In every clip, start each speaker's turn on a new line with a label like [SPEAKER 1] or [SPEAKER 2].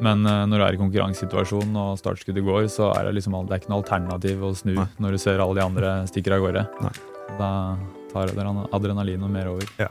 [SPEAKER 1] Men eh, når du er i konkurransesituasjonen og startskuddet går, så er det liksom det er ikke noe alternativ å snu
[SPEAKER 2] Nei.
[SPEAKER 1] når du ser alle de andre stikker av gårde.
[SPEAKER 2] Nei.
[SPEAKER 1] Da tar adren- adrenalinet mer over.
[SPEAKER 2] Ja.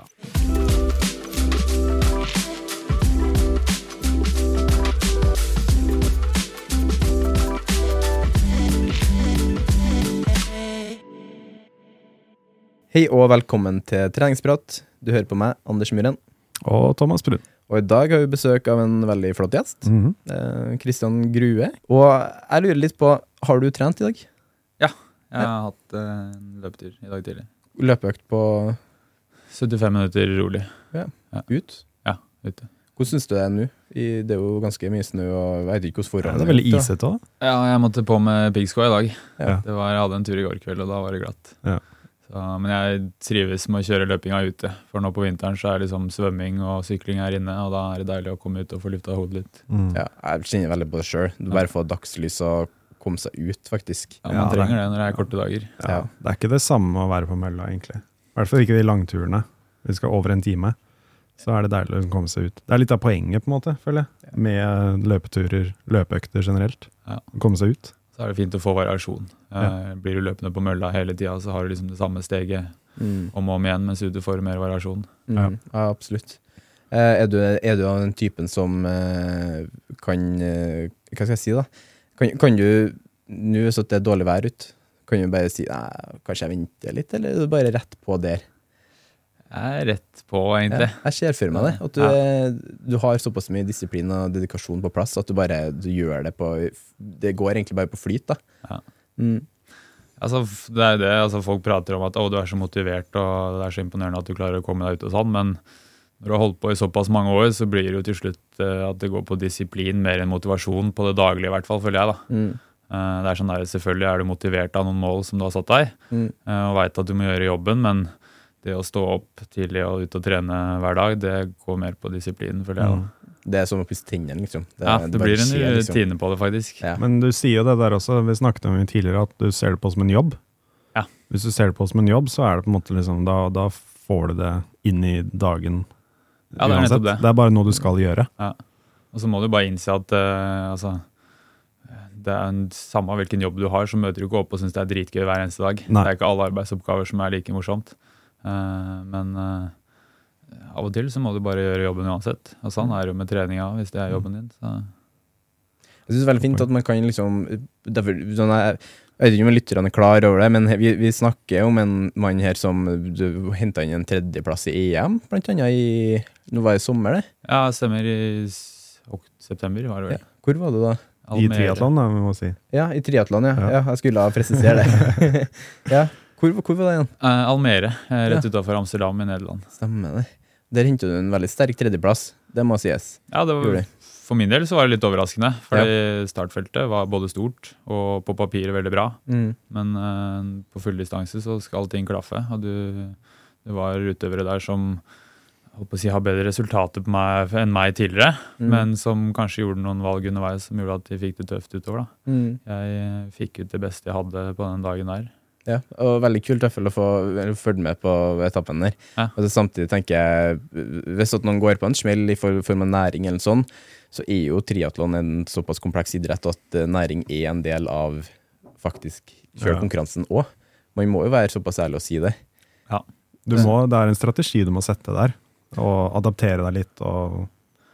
[SPEAKER 3] Hei og velkommen til treningsprat. Du hører på meg, Anders Myhren.
[SPEAKER 2] Og Thomas Brun.
[SPEAKER 3] Og i dag har vi besøk av en veldig flott gjest.
[SPEAKER 2] Mm
[SPEAKER 3] -hmm. Kristian Grue. Og jeg lurer litt på, har du trent i dag?
[SPEAKER 1] Ja, Jeg har hatt eh, en løpetur i dag tidlig.
[SPEAKER 3] Løpeøkt på
[SPEAKER 1] 75 minutter rolig Ja,
[SPEAKER 3] ut?
[SPEAKER 1] Ja, ute.
[SPEAKER 3] Hvordan syns du det er nå? Det er jo ganske mye snø, og jeg vet ikke hvordan
[SPEAKER 2] Ja, det er veldig isete òg.
[SPEAKER 1] Ja, jeg måtte på med piggsko i dag.
[SPEAKER 3] Ja.
[SPEAKER 1] Det var, jeg hadde en tur i går kveld, og da var det glatt.
[SPEAKER 2] Ja.
[SPEAKER 1] Så, men jeg trives med å kjøre løpinga ute. For nå på vinteren så er liksom svømming og sykling her inne, og da er det deilig å komme ut og få lufta hodet litt.
[SPEAKER 2] Mm.
[SPEAKER 3] Ja, jeg kjenner veldig på det sjøl. Du bare får dagslys og komme seg ut, faktisk.
[SPEAKER 1] Ja, man
[SPEAKER 2] ja,
[SPEAKER 1] trenger det når det er korte dager.
[SPEAKER 2] Ja,
[SPEAKER 3] Ja.
[SPEAKER 2] Det er ikke det samme å være på mølla, egentlig. I hvert fall ikke de langturene. Vi skal over en time. Så er det deilig å komme seg ut. Det er litt av poenget, på en måte, føler jeg. Med løpeturer, løpeøkter generelt. Komme seg ut.
[SPEAKER 1] Så er det fint å få variasjon.
[SPEAKER 2] Ja.
[SPEAKER 1] Eh, Blir du løpende på mølla hele tida, så har du liksom det samme steget
[SPEAKER 3] Mm.
[SPEAKER 1] om og om igjen, mens ute får du mer variasjon.
[SPEAKER 3] Mm. Ja, absolutt. Eh, er, du, er du av den typen som eh, kan Hva skal jeg si, da? Kan, kan du Nå hvis det er dårlig vær ute, kan du bare si nei, kanskje jeg venter litt, eller er du bare rett på der?
[SPEAKER 1] Jeg er rett på,
[SPEAKER 3] Ja,
[SPEAKER 1] egentlig.
[SPEAKER 3] jeg ser for meg det. At du,
[SPEAKER 1] Ja.
[SPEAKER 3] du har såpass mye disiplin og dedikasjon på plass at du bare du gjør det på Det går egentlig bare på flyt, da.
[SPEAKER 1] Ja.
[SPEAKER 3] Mm.
[SPEAKER 1] Altså, det er det, altså Folk prater om at å, du er så motivert og det er så imponerende at du klarer å komme deg ut og sånn, men når du har holdt på i såpass mange år, så blir det jo til slutt eh, at det går på disiplin mer enn motivasjon på det daglige, i hvert fall, føler jeg. da.
[SPEAKER 3] Mm.
[SPEAKER 1] Eh, det er sånn der, Selvfølgelig er du motivert av noen mål som du har satt deg,
[SPEAKER 3] Mm.
[SPEAKER 1] eh, og veit at du må gjøre jobben, men det å stå opp tidlig og ut og trene hver dag, det går mer på disiplinen, føler jeg.
[SPEAKER 2] Mm.
[SPEAKER 3] Det er som å pusse tennene, liksom.
[SPEAKER 1] Ja, det,
[SPEAKER 3] det
[SPEAKER 1] blir en
[SPEAKER 3] skjer, liksom.
[SPEAKER 1] på det, faktisk.
[SPEAKER 3] Ja.
[SPEAKER 2] Men du sier jo det der også, vi snakket om det tidligere, at du ser det på som en jobb.
[SPEAKER 1] Ja.
[SPEAKER 2] Hvis du ser det på som en jobb, så er det på en måte liksom, da, da får du det inn i dagen.
[SPEAKER 1] Ja, det er det.
[SPEAKER 2] det er bare noe du skal gjøre.
[SPEAKER 1] Og så må du bare innse at uh, altså, det er en, samme hvilken jobb du har, så møter du ikke opp og syns det er dritgøy hver eneste dag.
[SPEAKER 2] Nei.
[SPEAKER 1] Det er ikke alle arbeidsoppgaver som er like morsomt. Eh, men eh, av og til så må du bare gjøre jobben uansett. Og sånn er det jo med treninga hvis det er jobben din. Så.
[SPEAKER 3] Jeg synes det er veldig fint at man kan liksom derfor, sånn jeg, jeg vet ikke om lytterne er klar over det, men vi, vi snakker om en mann her som henta inn en tredjeplass i EM, blant annet i Nå var det sommer, det.
[SPEAKER 1] Ja, stemmer. I september var det vel.
[SPEAKER 3] Ja. Hvor var det da?
[SPEAKER 2] I
[SPEAKER 1] Almere.
[SPEAKER 2] triatlon, da, vi må si.
[SPEAKER 3] Ja, i triatlon, ja.
[SPEAKER 2] Ja.
[SPEAKER 3] ja. Jeg skulle ha presisert det. ja. Hvor, hvor var det igjen?
[SPEAKER 1] Uh, Almere, eh, rett
[SPEAKER 3] Ja.
[SPEAKER 1] utafor Amsterdam i Nederland.
[SPEAKER 3] Stemmer det. Der henta du en veldig sterk tredjeplass, det må sies.
[SPEAKER 1] Ja, det var for min del så var det litt overraskende. Fordi startfeltet var både stort og på papiret veldig bra.
[SPEAKER 3] Mm.
[SPEAKER 1] Men uh, på full distanse så skal ting klaffe. Og du, det var utøvere der som jeg å si, har bedre resultater på meg enn meg tidligere,
[SPEAKER 3] Mm.
[SPEAKER 1] men som kanskje gjorde noen valg underveis som gjorde at de fikk det tøft utover. da.
[SPEAKER 3] Mm.
[SPEAKER 1] Jeg fikk ut det beste jeg hadde på den dagen der.
[SPEAKER 3] Ja, og veldig kult å få følge med på etappen der.
[SPEAKER 1] Ja.
[SPEAKER 3] Og samtidig tenker jeg, hvis at noen går på en smell i for- form av næring eller sånn, så er jo triatlon en såpass kompleks idrett at eh, næring er en del av faktisk
[SPEAKER 2] Ja.
[SPEAKER 3] konkurransen òg. Man må jo være såpass ærlig å si det.
[SPEAKER 2] Du må, det er en strategi du må sette der, og adaptere deg litt. Og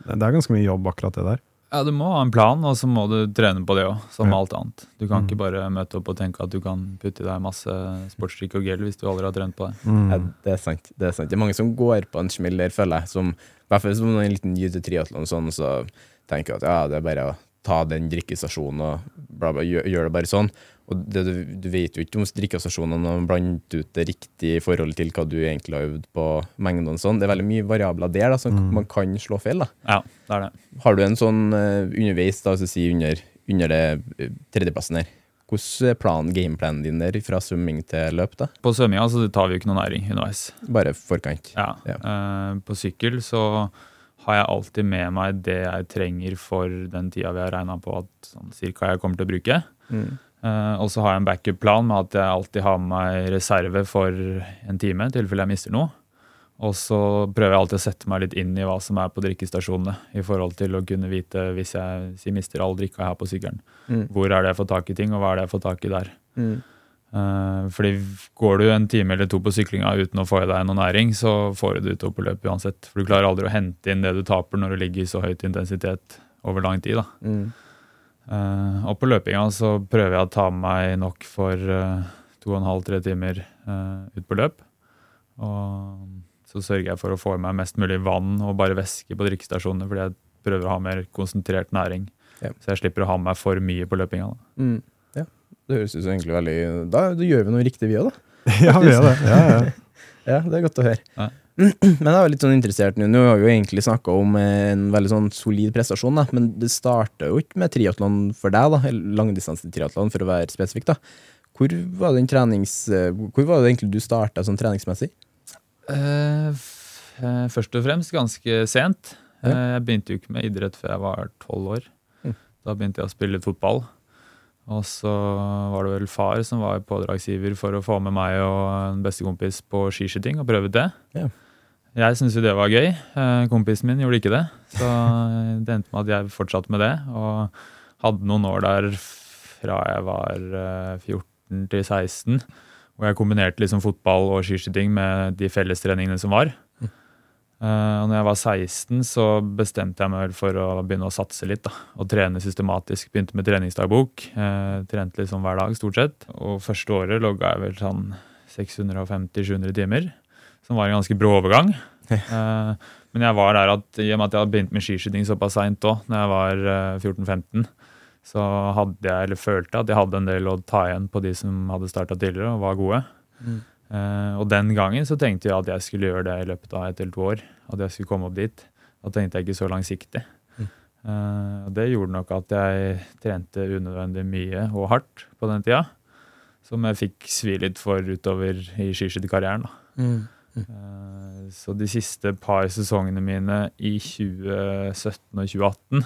[SPEAKER 2] det det er ganske mye jobb, akkurat det der.
[SPEAKER 1] Ja, Du må ha en plan, og så må du trene på det òg, som
[SPEAKER 2] Ja.
[SPEAKER 1] alt annet. Du kan
[SPEAKER 2] Mm.
[SPEAKER 1] ikke bare møte opp og tenke at du kan putte i deg masse sportsdrikk og gel hvis du aldri har trent på det.
[SPEAKER 3] Ja, det er sant. Det er sant. Det er mange som går på en smell der, føler jeg. Som, I hvert fall som en liten ny til triatlon sånn, så tenker jeg at ja, det er bare å ta den drikkestasjonen og bla, bla, gjør, gjør det bare sånn. Og det, du, du vet jo ikke om drikkestasjonene har blandet ut det riktig i forhold til hva du egentlig har øvd på mengden og sånn. Det er veldig mye variabler der da, som
[SPEAKER 2] Mm.
[SPEAKER 3] man kan slå feil. da.
[SPEAKER 1] Ja, det er det.
[SPEAKER 3] Har du en sånn uh, underveis, da, altså si under, under det uh, tredjeplassen her, hvordan er planen, gameplanen din der fra svømming til løp? da?
[SPEAKER 1] På svømminga så tar vi jo ikke noe næring underveis.
[SPEAKER 3] Bare forkant.
[SPEAKER 1] Ja.
[SPEAKER 3] Ja.
[SPEAKER 1] Uh, på sykkel så har jeg alltid med meg det jeg trenger for den tida vi har regna på at sånn cirka jeg kommer til å bruke.
[SPEAKER 3] Mm.
[SPEAKER 1] Eh, og så har jeg en backup-plan med at jeg alltid har med meg reserve for en time, i tilfelle jeg mister noe. Og så prøver jeg alltid å sette meg litt inn i hva som er på drikkestasjonene, i forhold til å kunne vite hvis jeg si, mister all drikka jeg har på sykkelen.
[SPEAKER 3] Mm.
[SPEAKER 1] Hvor er det jeg får tak i ting, og hva er det jeg får tak i der.
[SPEAKER 3] Mm.
[SPEAKER 1] Uh, fordi går du en time eller to på syklinga uten å få i deg noe næring, så får du det utover på løpet uansett. For du klarer aldri å hente inn det du taper når du ligger i så høyt intensitet over lang tid. da.
[SPEAKER 3] Mm.
[SPEAKER 1] Eh, og på løpinga så prøver jeg å ta med meg nok for uh, to og en halv, tre timer uh, ut på løp. Og så sørger jeg for å få i meg mest mulig vann og bare væske på drikkestasjonene, fordi jeg prøver å ha mer konsentrert næring.
[SPEAKER 3] Ja.
[SPEAKER 1] Så jeg slipper å ha med meg for mye på løpinga. Da.
[SPEAKER 3] Mm. Ja, det høres ut som egentlig veldig Da, gjør vi noe riktig, vi òg, da.
[SPEAKER 2] ja, vi er det. Ja, ja.
[SPEAKER 3] Ja, det er godt å høre.
[SPEAKER 1] Ja.
[SPEAKER 3] Men jeg var litt sånn interessert nå. Nå har vi jo egentlig snakka om en veldig sånn solid prestasjon, da. men det starta jo ikke med triatlon for deg, da. Langdistansetriatlon, for å være spesifikk. da. Hvor var, den trenings, eh, hvor var det egentlig du starta sånn treningsmessig?
[SPEAKER 1] Eh, eh, først og fremst ganske sent.
[SPEAKER 3] Ja.
[SPEAKER 1] Jeg begynte jo ikke med idrett før jeg var tolv år.
[SPEAKER 3] Mm.
[SPEAKER 1] Da begynte jeg å spille fotball. Og så var det vel far som var pådragsgiver for å få med meg og en bestekompis på skiskyting og prøve det.
[SPEAKER 3] Ja.
[SPEAKER 1] Jeg syntes jo det var gøy. Eh, kompisen min gjorde ikke det. Så det endte med at jeg fortsatte med det. Og hadde noen år der fra jeg var eh, 14 til 16 hvor jeg kombinerte liksom fotball og skiskyting med de fellestreningene som var. Eh, og når jeg var 16, så bestemte jeg meg vel for å begynne å satse litt. da, Og trene systematisk. Begynte med treningsdagbok. Eh, trente liksom hver dag, stort sett. Og første året logga jeg vel sånn 650-700 timer. Som var en ganske brå overgang. Eh, men jeg var der at i og med at jeg hadde begynt med skiskyting såpass seint òg, når jeg var eh, 14-15, så hadde jeg, eller følte jeg at jeg hadde en del å ta igjen på de som hadde starta tidligere og var gode. Eh, og den gangen så tenkte jeg at jeg skulle gjøre det i løpet av et eller to år. At jeg skulle komme opp dit. Da tenkte jeg ikke så langsiktig. Mm. Uh, det gjorde nok at jeg trente unødvendig mye og hardt på den tida. Som jeg fikk svi litt for utover i skiskytterkarrieren. Mm. Mm. Uh, Så de siste par sesongene mine i 2017 og 2018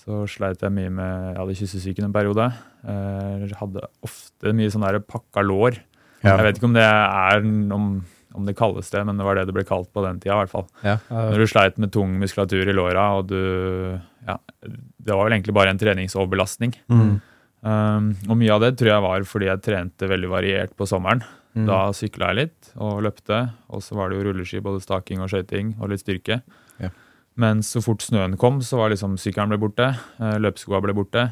[SPEAKER 1] så sleit jeg mye med Jeg hadde kyssesyken en periode. Uh, hadde ofte mye sånn der pakka lår.
[SPEAKER 3] Ja.
[SPEAKER 1] Jeg vet ikke om det er om, om det kalles det, men det var det det ble kalt på den tida. i hvert fall.
[SPEAKER 3] Ja.
[SPEAKER 1] Når du sleit med tung muskulatur i låra, og du ja, Det var vel egentlig bare en treningsoverbelastning.
[SPEAKER 2] Mm.
[SPEAKER 1] Um, og mye av det tror jeg var fordi jeg trente veldig variert på sommeren.
[SPEAKER 3] Mm.
[SPEAKER 1] Da sykla jeg litt og løpte, og så var det jo rulleski, både staking og skøyting og litt styrke.
[SPEAKER 3] Ja.
[SPEAKER 1] Men så fort snøen kom, så var liksom sykkelen ble borte, eh, løpeskoa ble borte.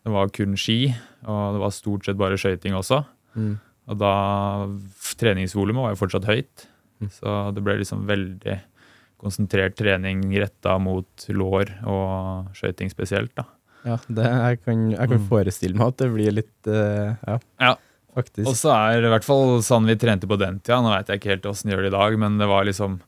[SPEAKER 1] Det var kun ski, og det var stort sett bare skøyting også.
[SPEAKER 3] Mm.
[SPEAKER 1] Og da Treningsvolumet var jo fortsatt høyt,
[SPEAKER 3] Mm.
[SPEAKER 1] så det ble liksom veldig konsentrert trening retta mot lår og skøyting spesielt. da.
[SPEAKER 3] Ja, det, jeg kan, jeg kan
[SPEAKER 2] Mm.
[SPEAKER 3] forestille meg at det blir litt uh, Ja,
[SPEAKER 1] Ja.
[SPEAKER 3] faktisk.
[SPEAKER 1] Og så er det i hvert fall sånn vi trente på den tida. Nå vet jeg ikke helt åssen de gjør det i dag, men det var liksom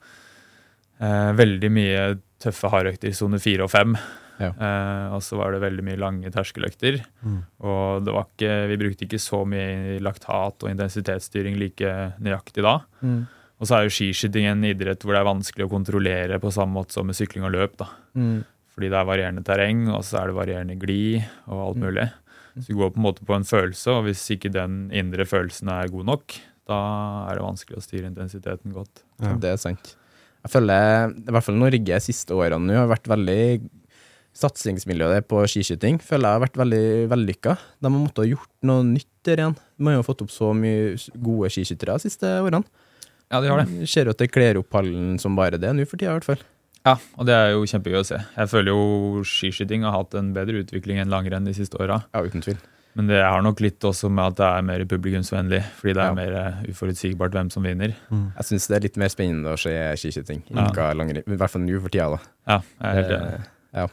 [SPEAKER 1] eh, veldig mye tøffe hardøkter i sone fire og fem.
[SPEAKER 3] Ja.
[SPEAKER 1] Eh, og så var det veldig mye lange terskeløkter.
[SPEAKER 2] Mm.
[SPEAKER 1] Og det var ikke, vi brukte ikke så mye laktat og intensitetsstyring like nøyaktig da.
[SPEAKER 3] Mm.
[SPEAKER 1] Og så er jo skiskyting en idrett hvor det er vanskelig å kontrollere på samme måte som med sykling og løp. da.
[SPEAKER 3] Mm.
[SPEAKER 1] Fordi det er varierende terreng, og så er det varierende glid og alt
[SPEAKER 3] Mm.
[SPEAKER 1] mulig. Så du går på en måte på en følelse, og hvis ikke den indre følelsen er god nok, da er det vanskelig å styre intensiteten godt.
[SPEAKER 2] Ja.
[SPEAKER 3] Det er sant. Jeg føler, i hvert fall Norge de siste årene nå har vært veldig Satsingsmiljøet på skiskyting føler jeg har vært veldig vellykka. De har måttet ha gjort noe nytt der igjen. Man har jo fått opp så mye gode skiskyttere de siste årene.
[SPEAKER 1] Ja, de har det.
[SPEAKER 3] Ser jo at det kler opp hallen som bare det nå for tida, i hvert fall.
[SPEAKER 1] Ja, og det er jo kjempegøy å se. Jeg føler jo skiskyting har hatt en bedre utvikling enn langrenn de siste åra.
[SPEAKER 3] Ja, uten tvil.
[SPEAKER 1] Men det har nok litt også med at det er mer publikumsvennlig, fordi det er
[SPEAKER 3] Ja.
[SPEAKER 1] mer eh, uforutsigbart hvem som vinner.
[SPEAKER 3] Jeg syns det er litt mer spennende å se skiskyting.
[SPEAKER 1] Ja.
[SPEAKER 3] I hvert fall nå for tida, da.
[SPEAKER 1] Ja, jeg er helt enig.
[SPEAKER 3] Eh, ja.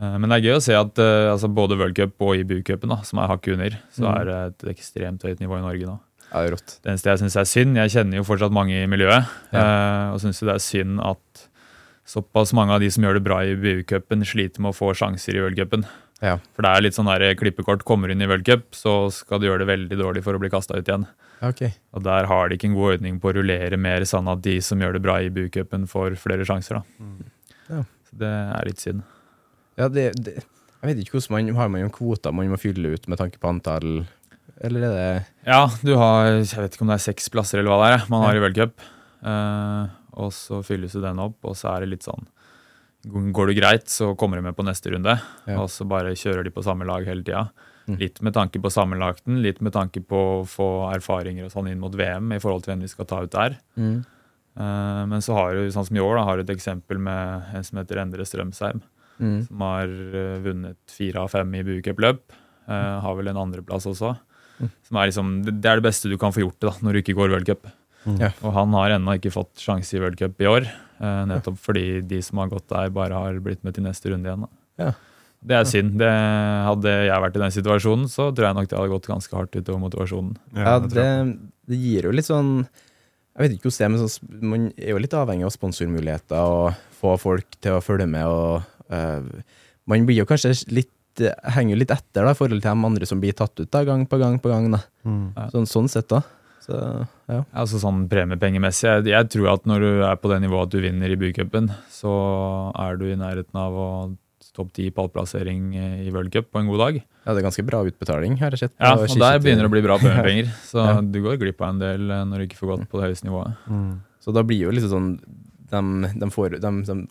[SPEAKER 1] Eh, Men det er gøy å se at eh, altså både World Cup og IBU-cupen, som er hakket under, så
[SPEAKER 3] Mm.
[SPEAKER 1] er det et ekstremt høyt nivå i Norge nå.
[SPEAKER 3] ja, det.
[SPEAKER 1] Det eneste jeg syns er synd, jeg kjenner jo fortsatt mange i miljøet,
[SPEAKER 3] Ja.
[SPEAKER 1] eh, og syns det er synd at såpass mange av de som gjør det bra i IBU-cupen, sliter med å få sjanser i World-cupen.
[SPEAKER 3] Ja.
[SPEAKER 1] For det er litt sånn der klippekort. Kommer du inn i World Cup, så skal du gjøre det veldig dårlig for å bli kasta ut igjen.
[SPEAKER 3] Okay.
[SPEAKER 1] Og der har de ikke en god ordning på å rullere mer, sånn at de som gjør det bra i IBU-cupen, får flere sjanser. da.
[SPEAKER 3] Ja.
[SPEAKER 1] Så det er litt synd.
[SPEAKER 3] Ja, det, det Jeg vet ikke hvordan man Har man jo kvoter man må fylle ut med tanke på antall Eller er det
[SPEAKER 1] Ja, du har jeg vet ikke om det er seks plasser eller hva det er man har i World Cup. Eh, og så fylles jo den opp, og så er det litt sånn Går det greit, så kommer de med på neste runde.
[SPEAKER 3] Ja.
[SPEAKER 1] Og så bare kjører de på samme lag hele tida.
[SPEAKER 3] Mm.
[SPEAKER 1] Litt med tanke på sammenlagten, litt med tanke på å få erfaringer og sånn inn mot VM i forhold til hvem vi skal ta ut der.
[SPEAKER 3] mm.
[SPEAKER 1] Uh, men så har du, sånn som i år, da, har du et eksempel med en som heter Endre Strømsheim.
[SPEAKER 3] Mm.
[SPEAKER 1] Som har eh, vunnet fire av fem i buecup-løp. Uh, har vel en andreplass også.
[SPEAKER 3] Mm.
[SPEAKER 1] Som er liksom, det, er det beste du kan få gjort da, når du ikke går World Cup.
[SPEAKER 2] Mm.
[SPEAKER 3] Ja.
[SPEAKER 1] Og han har ennå ikke fått sjanse i World Cup i år. uh, nettopp fordi de som har gått der, bare har blitt med til neste runde igjen. Da.
[SPEAKER 3] Ja.
[SPEAKER 1] Det er synd. Det, hadde jeg vært i den situasjonen, så tror jeg nok det hadde gått ganske hardt utover motivasjonen.
[SPEAKER 3] Ja,
[SPEAKER 2] det
[SPEAKER 3] det, gir jo litt sånn Jeg vet ikke hvordan det er, men man er jo litt avhengig av sponsormuligheter og få folk til å følge med. og Man blir jo kanskje litt eh, henger jo litt etter da, i forhold til de andre som blir tatt ut da, gang på gang på gang. da.
[SPEAKER 2] Mm.
[SPEAKER 3] Sånn, sånn sett, da. Så, ja.
[SPEAKER 1] Altså sånn Premiepengemessig, jeg, jeg tror at når du er på det nivået at du vinner i bycupen, så er du i nærheten av å topp ti pallplassering i World Cup på en god dag.
[SPEAKER 3] ja, det er ganske bra utbetaling, har jeg sett.
[SPEAKER 1] Ja, og der begynner det å bli bra premiepenger. Så
[SPEAKER 3] Ja.
[SPEAKER 1] du går glipp av en del eh, når du ikke får gått på det høyeste nivået.
[SPEAKER 2] Mm.
[SPEAKER 3] Så da blir jo liksom sånn de, de får,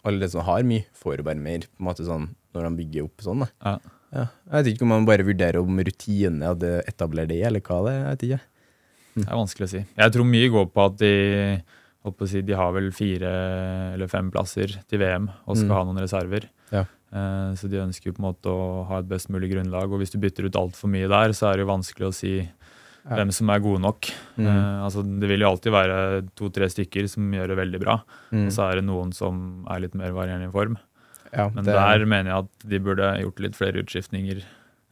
[SPEAKER 3] Alle som har mye, får bare mer, på en måte sånn, når de bygger opp sånn.
[SPEAKER 1] Ja.
[SPEAKER 3] Ja. Jeg vet ikke om man bare vurderer om rutine hadde etablert det, eller hva det er. Jeg vet ikke.
[SPEAKER 1] Det er vanskelig å si. Jeg tror mye går på at de å si, de har vel fire eller fem plasser til VM og skal
[SPEAKER 3] Mm.
[SPEAKER 1] ha noen reserver.
[SPEAKER 3] Ja.
[SPEAKER 1] Eh, Så de ønsker jo på en måte å ha et best mulig grunnlag. Og hvis du bytter ut altfor mye der, så er det jo vanskelig å si. Hvem som er gode nok.
[SPEAKER 3] Mm.
[SPEAKER 1] Uh, altså, det vil jo alltid være to-tre stykker som gjør det veldig bra.
[SPEAKER 3] Mm.
[SPEAKER 1] Og så er det noen som er litt mer varierende i form.
[SPEAKER 3] Ja,
[SPEAKER 1] Men
[SPEAKER 3] det-
[SPEAKER 1] der mener jeg at de burde gjort litt flere utskiftninger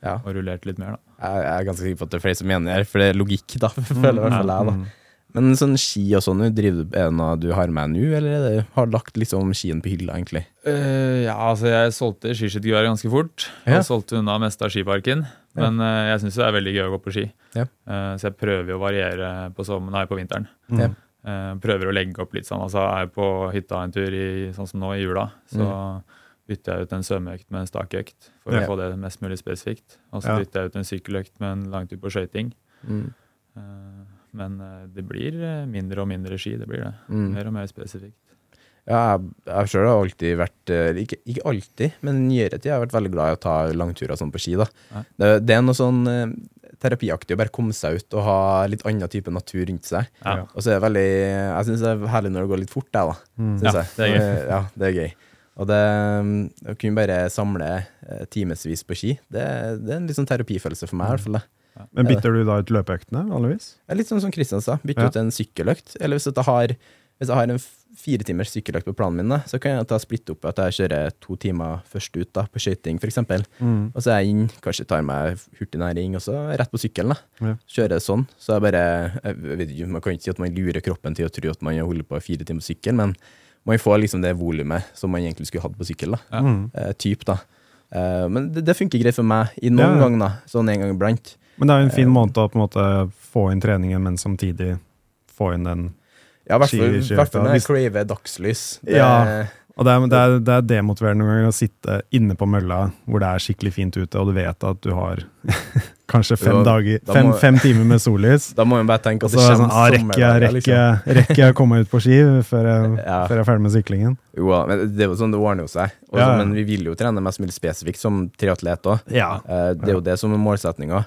[SPEAKER 3] ja.
[SPEAKER 1] og rullert litt mer. da.
[SPEAKER 3] Jeg, er ganske sikker på at det er flere som mener det, for det er logikk, da. føler i hvert fall jeg, da.
[SPEAKER 2] Mm.
[SPEAKER 3] Men sånn ski og sånn, driver du- er det noe du har med nå, eller er det, har lagt liksom skien på hylla, egentlig?
[SPEAKER 1] Uh, ja, altså jeg solgte skiskyttergeværet ganske fort.
[SPEAKER 3] Ja.
[SPEAKER 1] Jeg solgte unna meste av skiparken.
[SPEAKER 3] Ja.
[SPEAKER 1] Men eh, jeg syns det er veldig gøy å gå på ski.
[SPEAKER 3] Ja.
[SPEAKER 1] uh, så jeg prøver å variere på, sommer, nei, på vinteren.
[SPEAKER 2] Mm.
[SPEAKER 3] Ja.
[SPEAKER 1] Eh, prøver å legge opp litt sånn. Altså er jeg på hytta en tur i, sånn som nå i jula, så bytter jeg ut en svømmeøkt med en stakøkt for
[SPEAKER 3] Mm.
[SPEAKER 1] Å få det mest mulig spesifikt. Og så bytter jeg ut en sykkeløkt med en langtur på skøyting.
[SPEAKER 3] Mm.
[SPEAKER 1] Men det blir mindre og mindre ski. Det blir det.
[SPEAKER 3] Mm.
[SPEAKER 1] Mer og mer spesifikt.
[SPEAKER 3] Ja, jeg, jeg selv har alltid vært eh, ikke, ikke alltid, men i nyere tid har jeg vært veldig glad i å ta langturer sånn på ski. da. Det, det er noe sånn eh, terapiaktig å bare komme seg ut og ha litt annen type natur rundt seg.
[SPEAKER 1] Ja.
[SPEAKER 3] Og så er det veldig Jeg syns det er herlig når det går litt fort, jeg, da.
[SPEAKER 2] Mm.
[SPEAKER 3] Synes
[SPEAKER 1] Ja,
[SPEAKER 3] jeg.
[SPEAKER 1] det er gøy.
[SPEAKER 3] Ja, det er gøy. Og det mm, å kunne bare samle eh, timevis på ski, det, det er en litt sånn terapifølelse for meg, i hvert fall. det.
[SPEAKER 2] Men bytter du da ut løpeøktene, vanligvis?
[SPEAKER 3] Litt sånn som Kristian sa, bytte
[SPEAKER 2] Ja.
[SPEAKER 3] ut en sykkeløkt. Eller hvis jeg har, hvis jeg har en fire timers sykkeløkt på planen min, da, så kan jeg ta splitte opp at jeg kjører to timer først ut da, på skøyting, f.eks.
[SPEAKER 2] Mm.
[SPEAKER 3] Og så er jeg inn, kanskje tar meg hurtignæring, og så rett på sykkelen. da.
[SPEAKER 2] Ja.
[SPEAKER 3] Kjører sånn. Så jeg bare jeg vet ikke, Man kan ikke si at man lurer kroppen til å tro at man holder på fire timer på sykkel, men man får liksom det volumet som man egentlig skulle hatt på sykkel. da.
[SPEAKER 1] Ja.
[SPEAKER 2] Mm.
[SPEAKER 3] Eh, typ, da. Eh, men det, det funker greit for meg i noen
[SPEAKER 2] Ja, ja.
[SPEAKER 3] ganger, da. Sånn en gang iblant.
[SPEAKER 2] Men det er jo en fin
[SPEAKER 3] Eh,
[SPEAKER 2] måte å på en måte få inn treningen, men samtidig få inn den
[SPEAKER 3] Ja, i hvert fall når jeg craver dagslys. Det,
[SPEAKER 2] Ja. Og det er, det, er, det er demotiverende noen ganger å sitte inne på mølla hvor det er skikkelig fint ute, og du vet at du har kanskje fem,
[SPEAKER 3] Jo,
[SPEAKER 2] dager, fem,
[SPEAKER 3] må-
[SPEAKER 2] fem timer med sollys.
[SPEAKER 3] Da må man bare tenke at det
[SPEAKER 2] kommer sånn, ah, rekker,
[SPEAKER 3] sommerdager,
[SPEAKER 2] rekker,
[SPEAKER 3] liksom.
[SPEAKER 2] rekker jeg å komme ut på ski før jeg,
[SPEAKER 3] Ja.
[SPEAKER 2] før jeg er ferdig med syklingen?
[SPEAKER 3] Jo, men det er jo sånn det ordner jo seg. Også,
[SPEAKER 2] Ja, ja.
[SPEAKER 3] Men vi vil jo trene mest mulig spesifikt som triatlet òg.
[SPEAKER 2] Ja.
[SPEAKER 3] det er jo det som er målsettinga.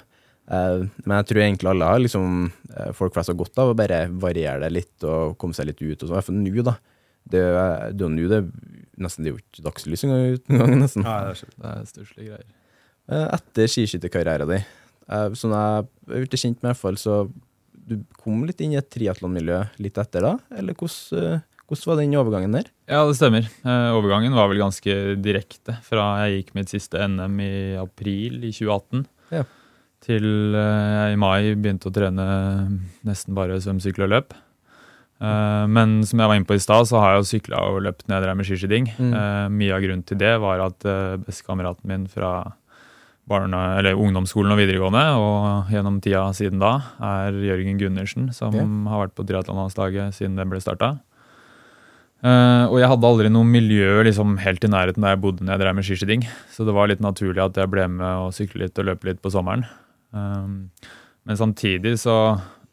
[SPEAKER 3] Men jeg tror egentlig alle har liksom eh, folk flest har godt av å bare variere det litt og komme seg litt ut. og sånn, I hvert fall nå, da. Det er det er jo nå det nesten det er jo ikke dagslys engang. nesten.
[SPEAKER 1] Det er stusslige greier.
[SPEAKER 3] Eh, Etter skiskytterkarrieren din, eh, som jeg ble kjent med, i hvert fall, så du kom litt inn i et triatlonmiljø litt etter da? Eller hvordan, eh, hvordan var den overgangen der?
[SPEAKER 1] Ja, det stemmer. Eh, overgangen var vel ganske direkte fra jeg gikk mitt siste NM i april i 2018,
[SPEAKER 3] Ja.
[SPEAKER 1] Til eh, jeg i mai begynte å trene nesten bare svøm, sykkel og løp. Eh, men som jeg var inne på i stad, så har jeg jo sykla og løpt jeg drev med skiskyting.
[SPEAKER 3] Mm.
[SPEAKER 1] Eh, mye av grunnen til det var at bestekameraten min fra eller ungdomsskolen og videregående, og gjennom tida siden da, er Jørgen Gundersen, som
[SPEAKER 3] Ja.
[SPEAKER 1] har vært på triatlonlandslaget siden det ble starta. Uh, og jeg hadde aldri noe miljø liksom, helt i nærheten der jeg bodde når jeg drev med skiskyting. Så det var litt naturlig at jeg ble med og sykle litt og løpe litt på sommeren. Um, men samtidig så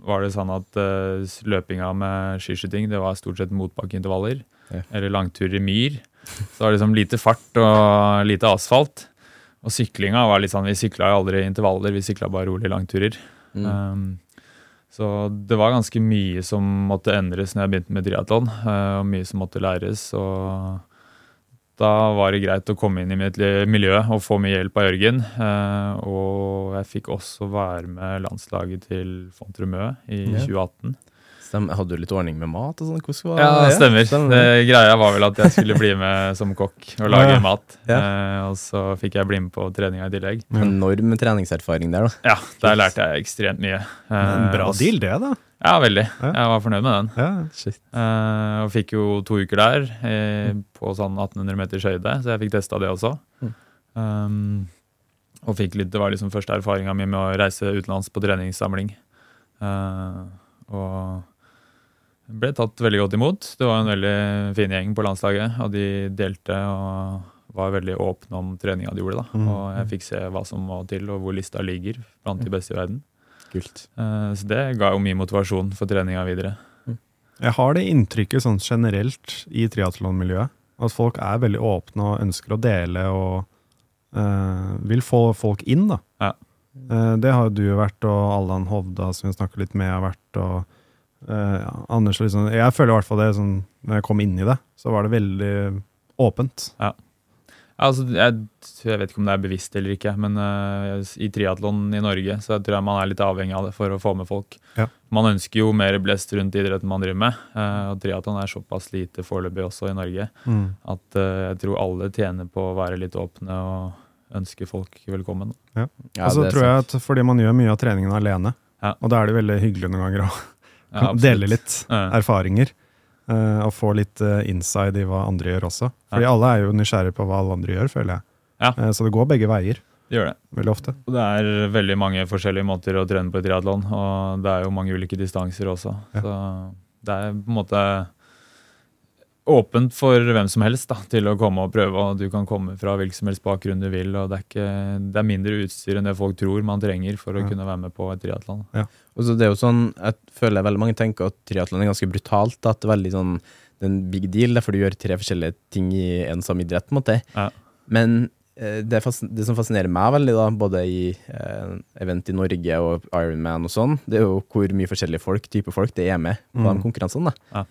[SPEAKER 1] var det sånn at eh, løpinga med skiskyting det var stort sett motbakkeintervaller.
[SPEAKER 3] Ja.
[SPEAKER 1] Eller langturer i myr. Så det var liksom lite fart og lite asfalt. Og syklinga var litt sånn, vi sykla aldri i intervaller, vi sykla bare rolig langturer.
[SPEAKER 3] Mm.
[SPEAKER 1] Um, så det var ganske mye som måtte endres når jeg begynte med triatlon, Uh, og mye som måtte læres. og da var det greit å komme inn i mitt miljø og få mye hjelp av Jørgen. eh, og jeg fikk også være med landslaget til Fontrumø i
[SPEAKER 3] Ja.
[SPEAKER 1] 2018.
[SPEAKER 3] Stem, hadde du litt ordning med mat og sånn? Hvordan var
[SPEAKER 1] Ja, det stemmer.
[SPEAKER 3] stemmer.
[SPEAKER 1] Det, greia var vel at jeg skulle bli med som kokk og lage
[SPEAKER 2] Ja.
[SPEAKER 1] mat.
[SPEAKER 3] Ja.
[SPEAKER 1] Eh, og så fikk jeg bli med på treninga i tillegg.
[SPEAKER 3] Enorm treningserfaring der, da.
[SPEAKER 1] Ja, der lærte jeg ekstremt mye.
[SPEAKER 2] En
[SPEAKER 1] Eh,
[SPEAKER 2] bra
[SPEAKER 1] også.
[SPEAKER 2] deal, det, da.
[SPEAKER 1] Ja, veldig.
[SPEAKER 2] Ja.
[SPEAKER 1] Jeg var fornøyd med den.
[SPEAKER 2] Ja.
[SPEAKER 3] Shit.
[SPEAKER 1] Eh, og fikk jo to uker der eh, på sånn 1800 meters høyde, så jeg fikk testa det også.
[SPEAKER 3] Mm.
[SPEAKER 1] Um, og fikk litt, Det var liksom første erfaringa mi med å reise utenlands på treningssamling. Eh, og ble tatt veldig godt imot. Det var en veldig fin gjeng på landslaget, og de delte og var veldig åpne om treninga de gjorde. da.
[SPEAKER 2] Mm.
[SPEAKER 1] Og jeg fikk se hva som må til, og hvor lista ligger blant de beste i verden.
[SPEAKER 3] Kult.
[SPEAKER 1] Eh, så det ga jo mye motivasjon for treninga videre.
[SPEAKER 2] Jeg har det inntrykket sånn generelt i triatlonmiljøet at folk er veldig åpne og ønsker å dele og øh, vil få folk inn, da.
[SPEAKER 1] Ja.
[SPEAKER 2] Eh, det har jo du vært, og Allan Hovda, som vi snakker litt med, har vært, og eh, ja, Anders liksom Jeg føler i hvert fall det sånn Når jeg kom inn i det, så var det veldig åpent.
[SPEAKER 1] Altså, jeg, jeg vet ikke om det er bevisst eller ikke, men uh, i triatlon i Norge så jeg tror jeg man er litt avhengig av det for å få med folk.
[SPEAKER 2] Ja.
[SPEAKER 1] Man ønsker jo mer blest rundt idretten man driver med, uh, og triatlon er såpass lite foreløpig også i Norge at uh, jeg tror alle tjener på å være litt åpne og ønske folk velkommen.
[SPEAKER 3] Ja,
[SPEAKER 2] og så
[SPEAKER 3] er
[SPEAKER 2] tror jeg at fordi man gjør mye av treningen alene,
[SPEAKER 1] Ja.
[SPEAKER 2] og da er det veldig hyggelig noen ganger å
[SPEAKER 1] Ja,
[SPEAKER 2] dele litt erfaringer. eh, og få litt eh, inside i hva andre gjør også. Fordi alle er jo nysgjerrige på hva alle andre gjør, føler jeg.
[SPEAKER 1] Ja.
[SPEAKER 2] Eh, så det går begge veier,
[SPEAKER 1] Det gjør det.
[SPEAKER 2] veldig ofte.
[SPEAKER 1] Og det er veldig mange forskjellige måter å trene på i triatlon, og det er jo mange ulike distanser også.
[SPEAKER 2] Ja.
[SPEAKER 1] Så det er på en måte åpent for hvem som helst da, til å komme og prøve. og Du kan komme fra hvilken som helst bakgrunn du vil. og Det er, ikke, det er mindre utstyr enn det folk tror man trenger for å
[SPEAKER 2] Ja.
[SPEAKER 1] kunne være med på et triatlon.
[SPEAKER 3] Og så det er jo sånn, jeg føler veldig mange tenker at triatlon er ganske brutalt. da, At det er veldig sånn, det er en big deal, derfor du gjør tre forskjellige ting i en samme idrett. på en måte.
[SPEAKER 1] Ja.
[SPEAKER 3] Men eh, det, det som fascinerer meg veldig, da, både i eh, event i Norge og Ironman og sånn, det er jo hvor mye forskjellige folk, type folk det er med på
[SPEAKER 2] Mm.
[SPEAKER 3] de konkurransene. da.
[SPEAKER 1] Ja.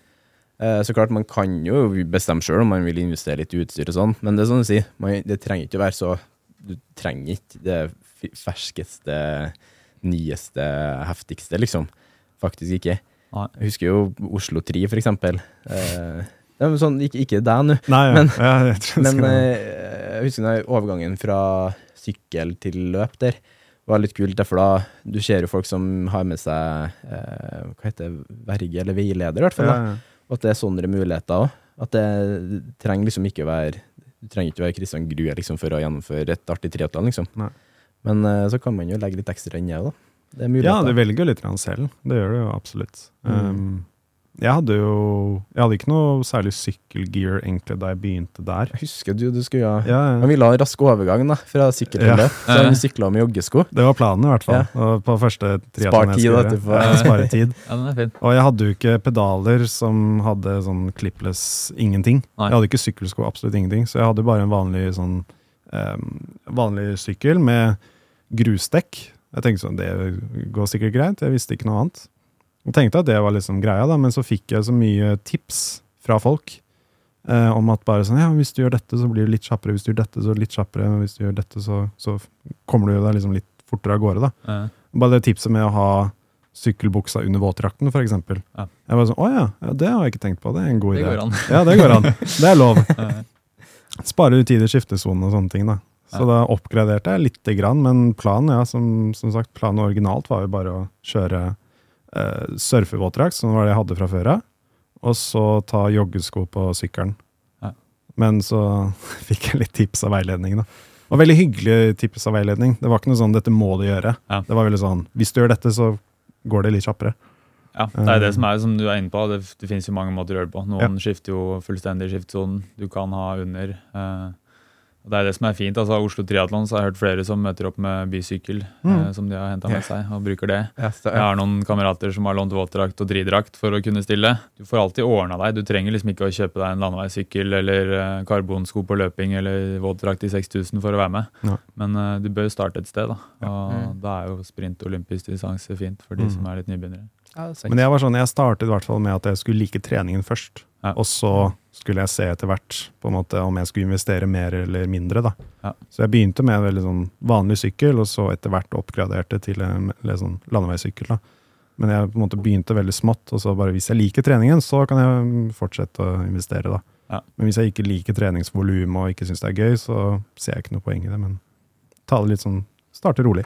[SPEAKER 3] Eh, Så klart, man kan jo bestemme sjøl om man vil investere litt i utstyr og sånn, men det er sånn å si, man, det trenger ikke å være så Du trenger ikke det ferskeste, nyeste, heftigste, liksom. Faktisk ikke. Jeg husker jo Oslo 3, for eksempel. Eh, det er sånn, ikke, ikke deg nå,
[SPEAKER 2] Nei, ja.
[SPEAKER 3] Men-
[SPEAKER 2] ja, jeg tror
[SPEAKER 3] men eh, jeg husker den overgangen fra sykkel til løp der Det var litt kult, derfor da du ser jo folk som har med seg eh, hva heter det, verge eller veileder, i hvert fall. da.
[SPEAKER 2] ja.
[SPEAKER 3] Og at det er sånne muligheter òg. At det trenger liksom ikke være Du trenger ikke være Kristian Grue liksom, for å gjennomføre et artig triatlon, liksom.
[SPEAKER 2] Nei.
[SPEAKER 3] Men uh, så kan man jo legge litt ekstra inn i det, da. Det
[SPEAKER 2] Ja, du velger jo litt selv. Det gjør du jo absolutt.
[SPEAKER 3] Mm.
[SPEAKER 2] Um, jeg hadde jo Jeg hadde ikke noe særlig sykkelgear egentlig da jeg begynte der.
[SPEAKER 3] Jeg husker du, du skulle ha
[SPEAKER 2] Ja,
[SPEAKER 3] Han ville ha en rask overgang da, fra sykkel til
[SPEAKER 2] Ja.
[SPEAKER 3] så han sykla med joggesko.
[SPEAKER 2] Det var planen, i hvert fall.
[SPEAKER 3] Ja.
[SPEAKER 2] På første
[SPEAKER 3] Spar tid, etterpå.
[SPEAKER 2] Ja, spare tid.
[SPEAKER 1] Ja, den er fin.
[SPEAKER 2] Og jeg hadde jo ikke pedaler som hadde sånn clipless ingenting.
[SPEAKER 1] Nei.
[SPEAKER 2] Jeg hadde ikke sykkelsko, absolutt ingenting. Så jeg hadde bare en vanlig sånn um, vanlig sykkel med grusdekk. Jeg tenkte sånn, det går sikkert greit. Jeg visste ikke noe annet. Og tenkte at det var liksom greia, da, men så fikk jeg så mye tips fra folk eh, om at bare sånn, ja, hvis du gjør dette, så blir du litt kjappere. Hvis du gjør dette, så litt kjappere. Hvis du gjør dette, så, så kommer du deg liksom litt fortere av gårde. da.
[SPEAKER 1] Ja.
[SPEAKER 2] Bare det tipset med å ha sykkelbuksa under våtdrakten, eksempel.
[SPEAKER 1] Ja.
[SPEAKER 2] Jeg var sånn, å ja, det har jeg ikke tenkt på. Det er en god
[SPEAKER 1] Det
[SPEAKER 2] idé. Ja, det går an. Det er lov. Sparer du tid i skiftesonen og sånne ting, da. Så
[SPEAKER 1] Ja.
[SPEAKER 2] da oppgraderte jeg lite grann, men planen ja, som, som sagt, planen originalt var jo bare å kjøre eh, surfevåtdrakt, som var det jeg hadde fra før av, og så ta joggesko på sykkelen.
[SPEAKER 1] Ja.
[SPEAKER 2] Men så fikk jeg litt tips av veiledning, da. Og veldig hyggelig tips av veiledning. Det var ikke noe sånn 'dette må du gjøre'.
[SPEAKER 1] Ja.
[SPEAKER 2] Det var veldig sånn 'hvis du gjør dette, så går det litt kjappere'.
[SPEAKER 1] Ja, det er det som er som du er inne på. Det, det finnes jo mange måter å gjøre det på. Noen skifter jo fullstendig skiftsonen. Du kan ha under. Eh, det er det som er fint. altså Oslo Triatlon så har jeg hørt flere som møter opp med bysykkel eh, som de har henta med seg, og bruker det.
[SPEAKER 3] Yes, det
[SPEAKER 1] Jeg har noen kamerater som har lånt våtdrakt og dridrakt for å kunne stille. Du får alltid ordna deg. Du trenger liksom ikke å kjøpe deg en landeveissykkel eller eh, karbonsko på løping eller våtdrakt i 6000 for å være med.
[SPEAKER 2] Ja.
[SPEAKER 1] Men eh, du bør starte et sted, da. Og da er jo sprint og olympisk distanse fint for de
[SPEAKER 2] Mm.
[SPEAKER 1] som er litt nybegynnere.
[SPEAKER 3] Ja.
[SPEAKER 2] Men jeg var sånn, jeg startet i hvert fall med at jeg skulle like treningen først.
[SPEAKER 1] Ja.
[SPEAKER 2] Og så skulle jeg se etter hvert på en måte om jeg skulle investere mer eller mindre. da.
[SPEAKER 1] Ja.
[SPEAKER 2] Så jeg begynte med en veldig sånn vanlig sykkel, og så etter hvert oppgraderte til en sånn landeveissykkel. da. Men jeg på en måte begynte veldig smått, og så bare hvis jeg liker treningen, så kan jeg fortsette å investere. da.
[SPEAKER 1] Ja.
[SPEAKER 2] Men hvis jeg ikke liker treningsvolumet og ikke syns det er gøy, så ser jeg ikke noe poeng i det. Men ta det litt sånn, starte rolig.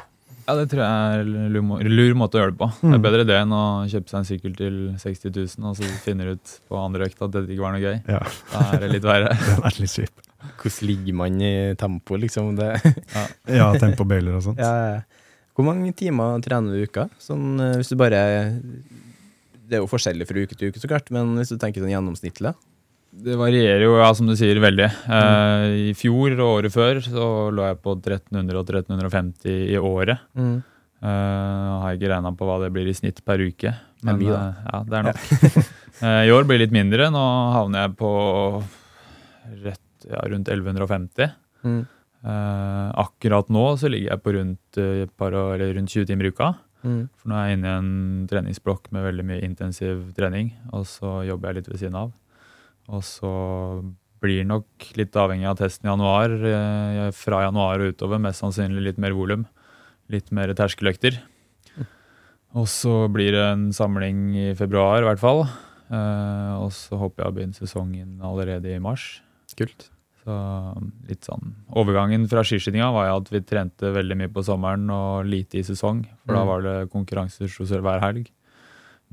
[SPEAKER 1] Ja, det tror jeg er en lur, lur måte å gjøre det på. Det
[SPEAKER 2] Mm.
[SPEAKER 1] er bedre det enn å kjøpe seg en sykkel til 60 000, og så finner du ut på andre økt at dette ikke var noe gøy.
[SPEAKER 2] Ja,
[SPEAKER 1] Da er det litt verre.
[SPEAKER 2] Den er litt kjip.
[SPEAKER 3] Hvordan ligger man i tempo, liksom? Det.
[SPEAKER 2] Ja, tempobøyler og sånt.
[SPEAKER 3] Ja, ja. Hvor mange timer trener du i uka? Sånn, eh, hvis du bare Det er jo forskjellig fra uke til uke, så klart, men hvis du tenker sånn gjennomsnittlig?
[SPEAKER 1] Det varierer jo, ja, som du sier, veldig. Eh, I fjor og året før så lå jeg på 1300 og 1350 i året.
[SPEAKER 3] Mm.
[SPEAKER 1] Uh, har jeg ikke regna på hva det blir i snitt per uke.
[SPEAKER 3] Det er mye, da.
[SPEAKER 1] eh, ja, det er nok. Eh, I år blir det litt mindre. Nå havner jeg på rett, ja, rundt 1150.
[SPEAKER 3] Mm.
[SPEAKER 1] Eh, akkurat nå så ligger jeg på rundt, eh, par, år- eller rundt 20 timer i uka.
[SPEAKER 3] Mm.
[SPEAKER 1] For nå er jeg inne i en treningsblokk med veldig mye intensiv trening, og så jobber jeg litt ved siden av. Og så blir nok litt avhengig av testen i januar. eh, Fra januar og utover mest sannsynlig litt mer volum. Litt mer terskeløkter. Og så blir det en samling i februar, i hvert fall. Eh, og så håper jeg å begynne sesongen allerede i mars.
[SPEAKER 3] Kult.
[SPEAKER 1] Så litt sånn Overgangen fra skiskytinga var at vi trente veldig mye på sommeren og lite i sesong. For da
[SPEAKER 3] Mm.
[SPEAKER 1] var det konkurranser hver helg.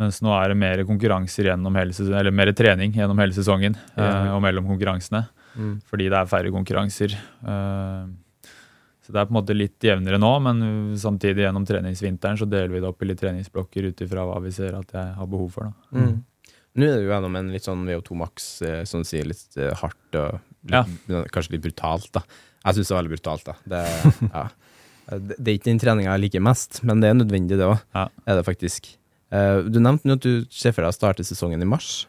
[SPEAKER 1] Mens nå er det mer konkurranser gjennom hele sesongen, eller mer trening gjennom hele sesongen
[SPEAKER 3] Ja.
[SPEAKER 1] eh, og mellom konkurransene.
[SPEAKER 3] Mm.
[SPEAKER 1] Fordi det er færre konkurranser. Eh, så det er på en måte litt jevnere nå, men samtidig gjennom treningsvinteren så deler vi det opp i litt treningsblokker ut ifra hva vi ser at jeg har behov for. Da.
[SPEAKER 3] Mm. Nå er det jo gjennom en litt sånn VO2 Max, eh, som du sier, litt hardt og litt, kanskje litt brutalt, da. Jeg syns det er veldig brutalt, da. Det, ja. det, det er ikke den treninga jeg liker mest, men det er nødvendig, det òg.
[SPEAKER 1] Ja.
[SPEAKER 3] Er det faktisk. Eh, du nevnte nå at du ser for deg å starte sesongen i mars.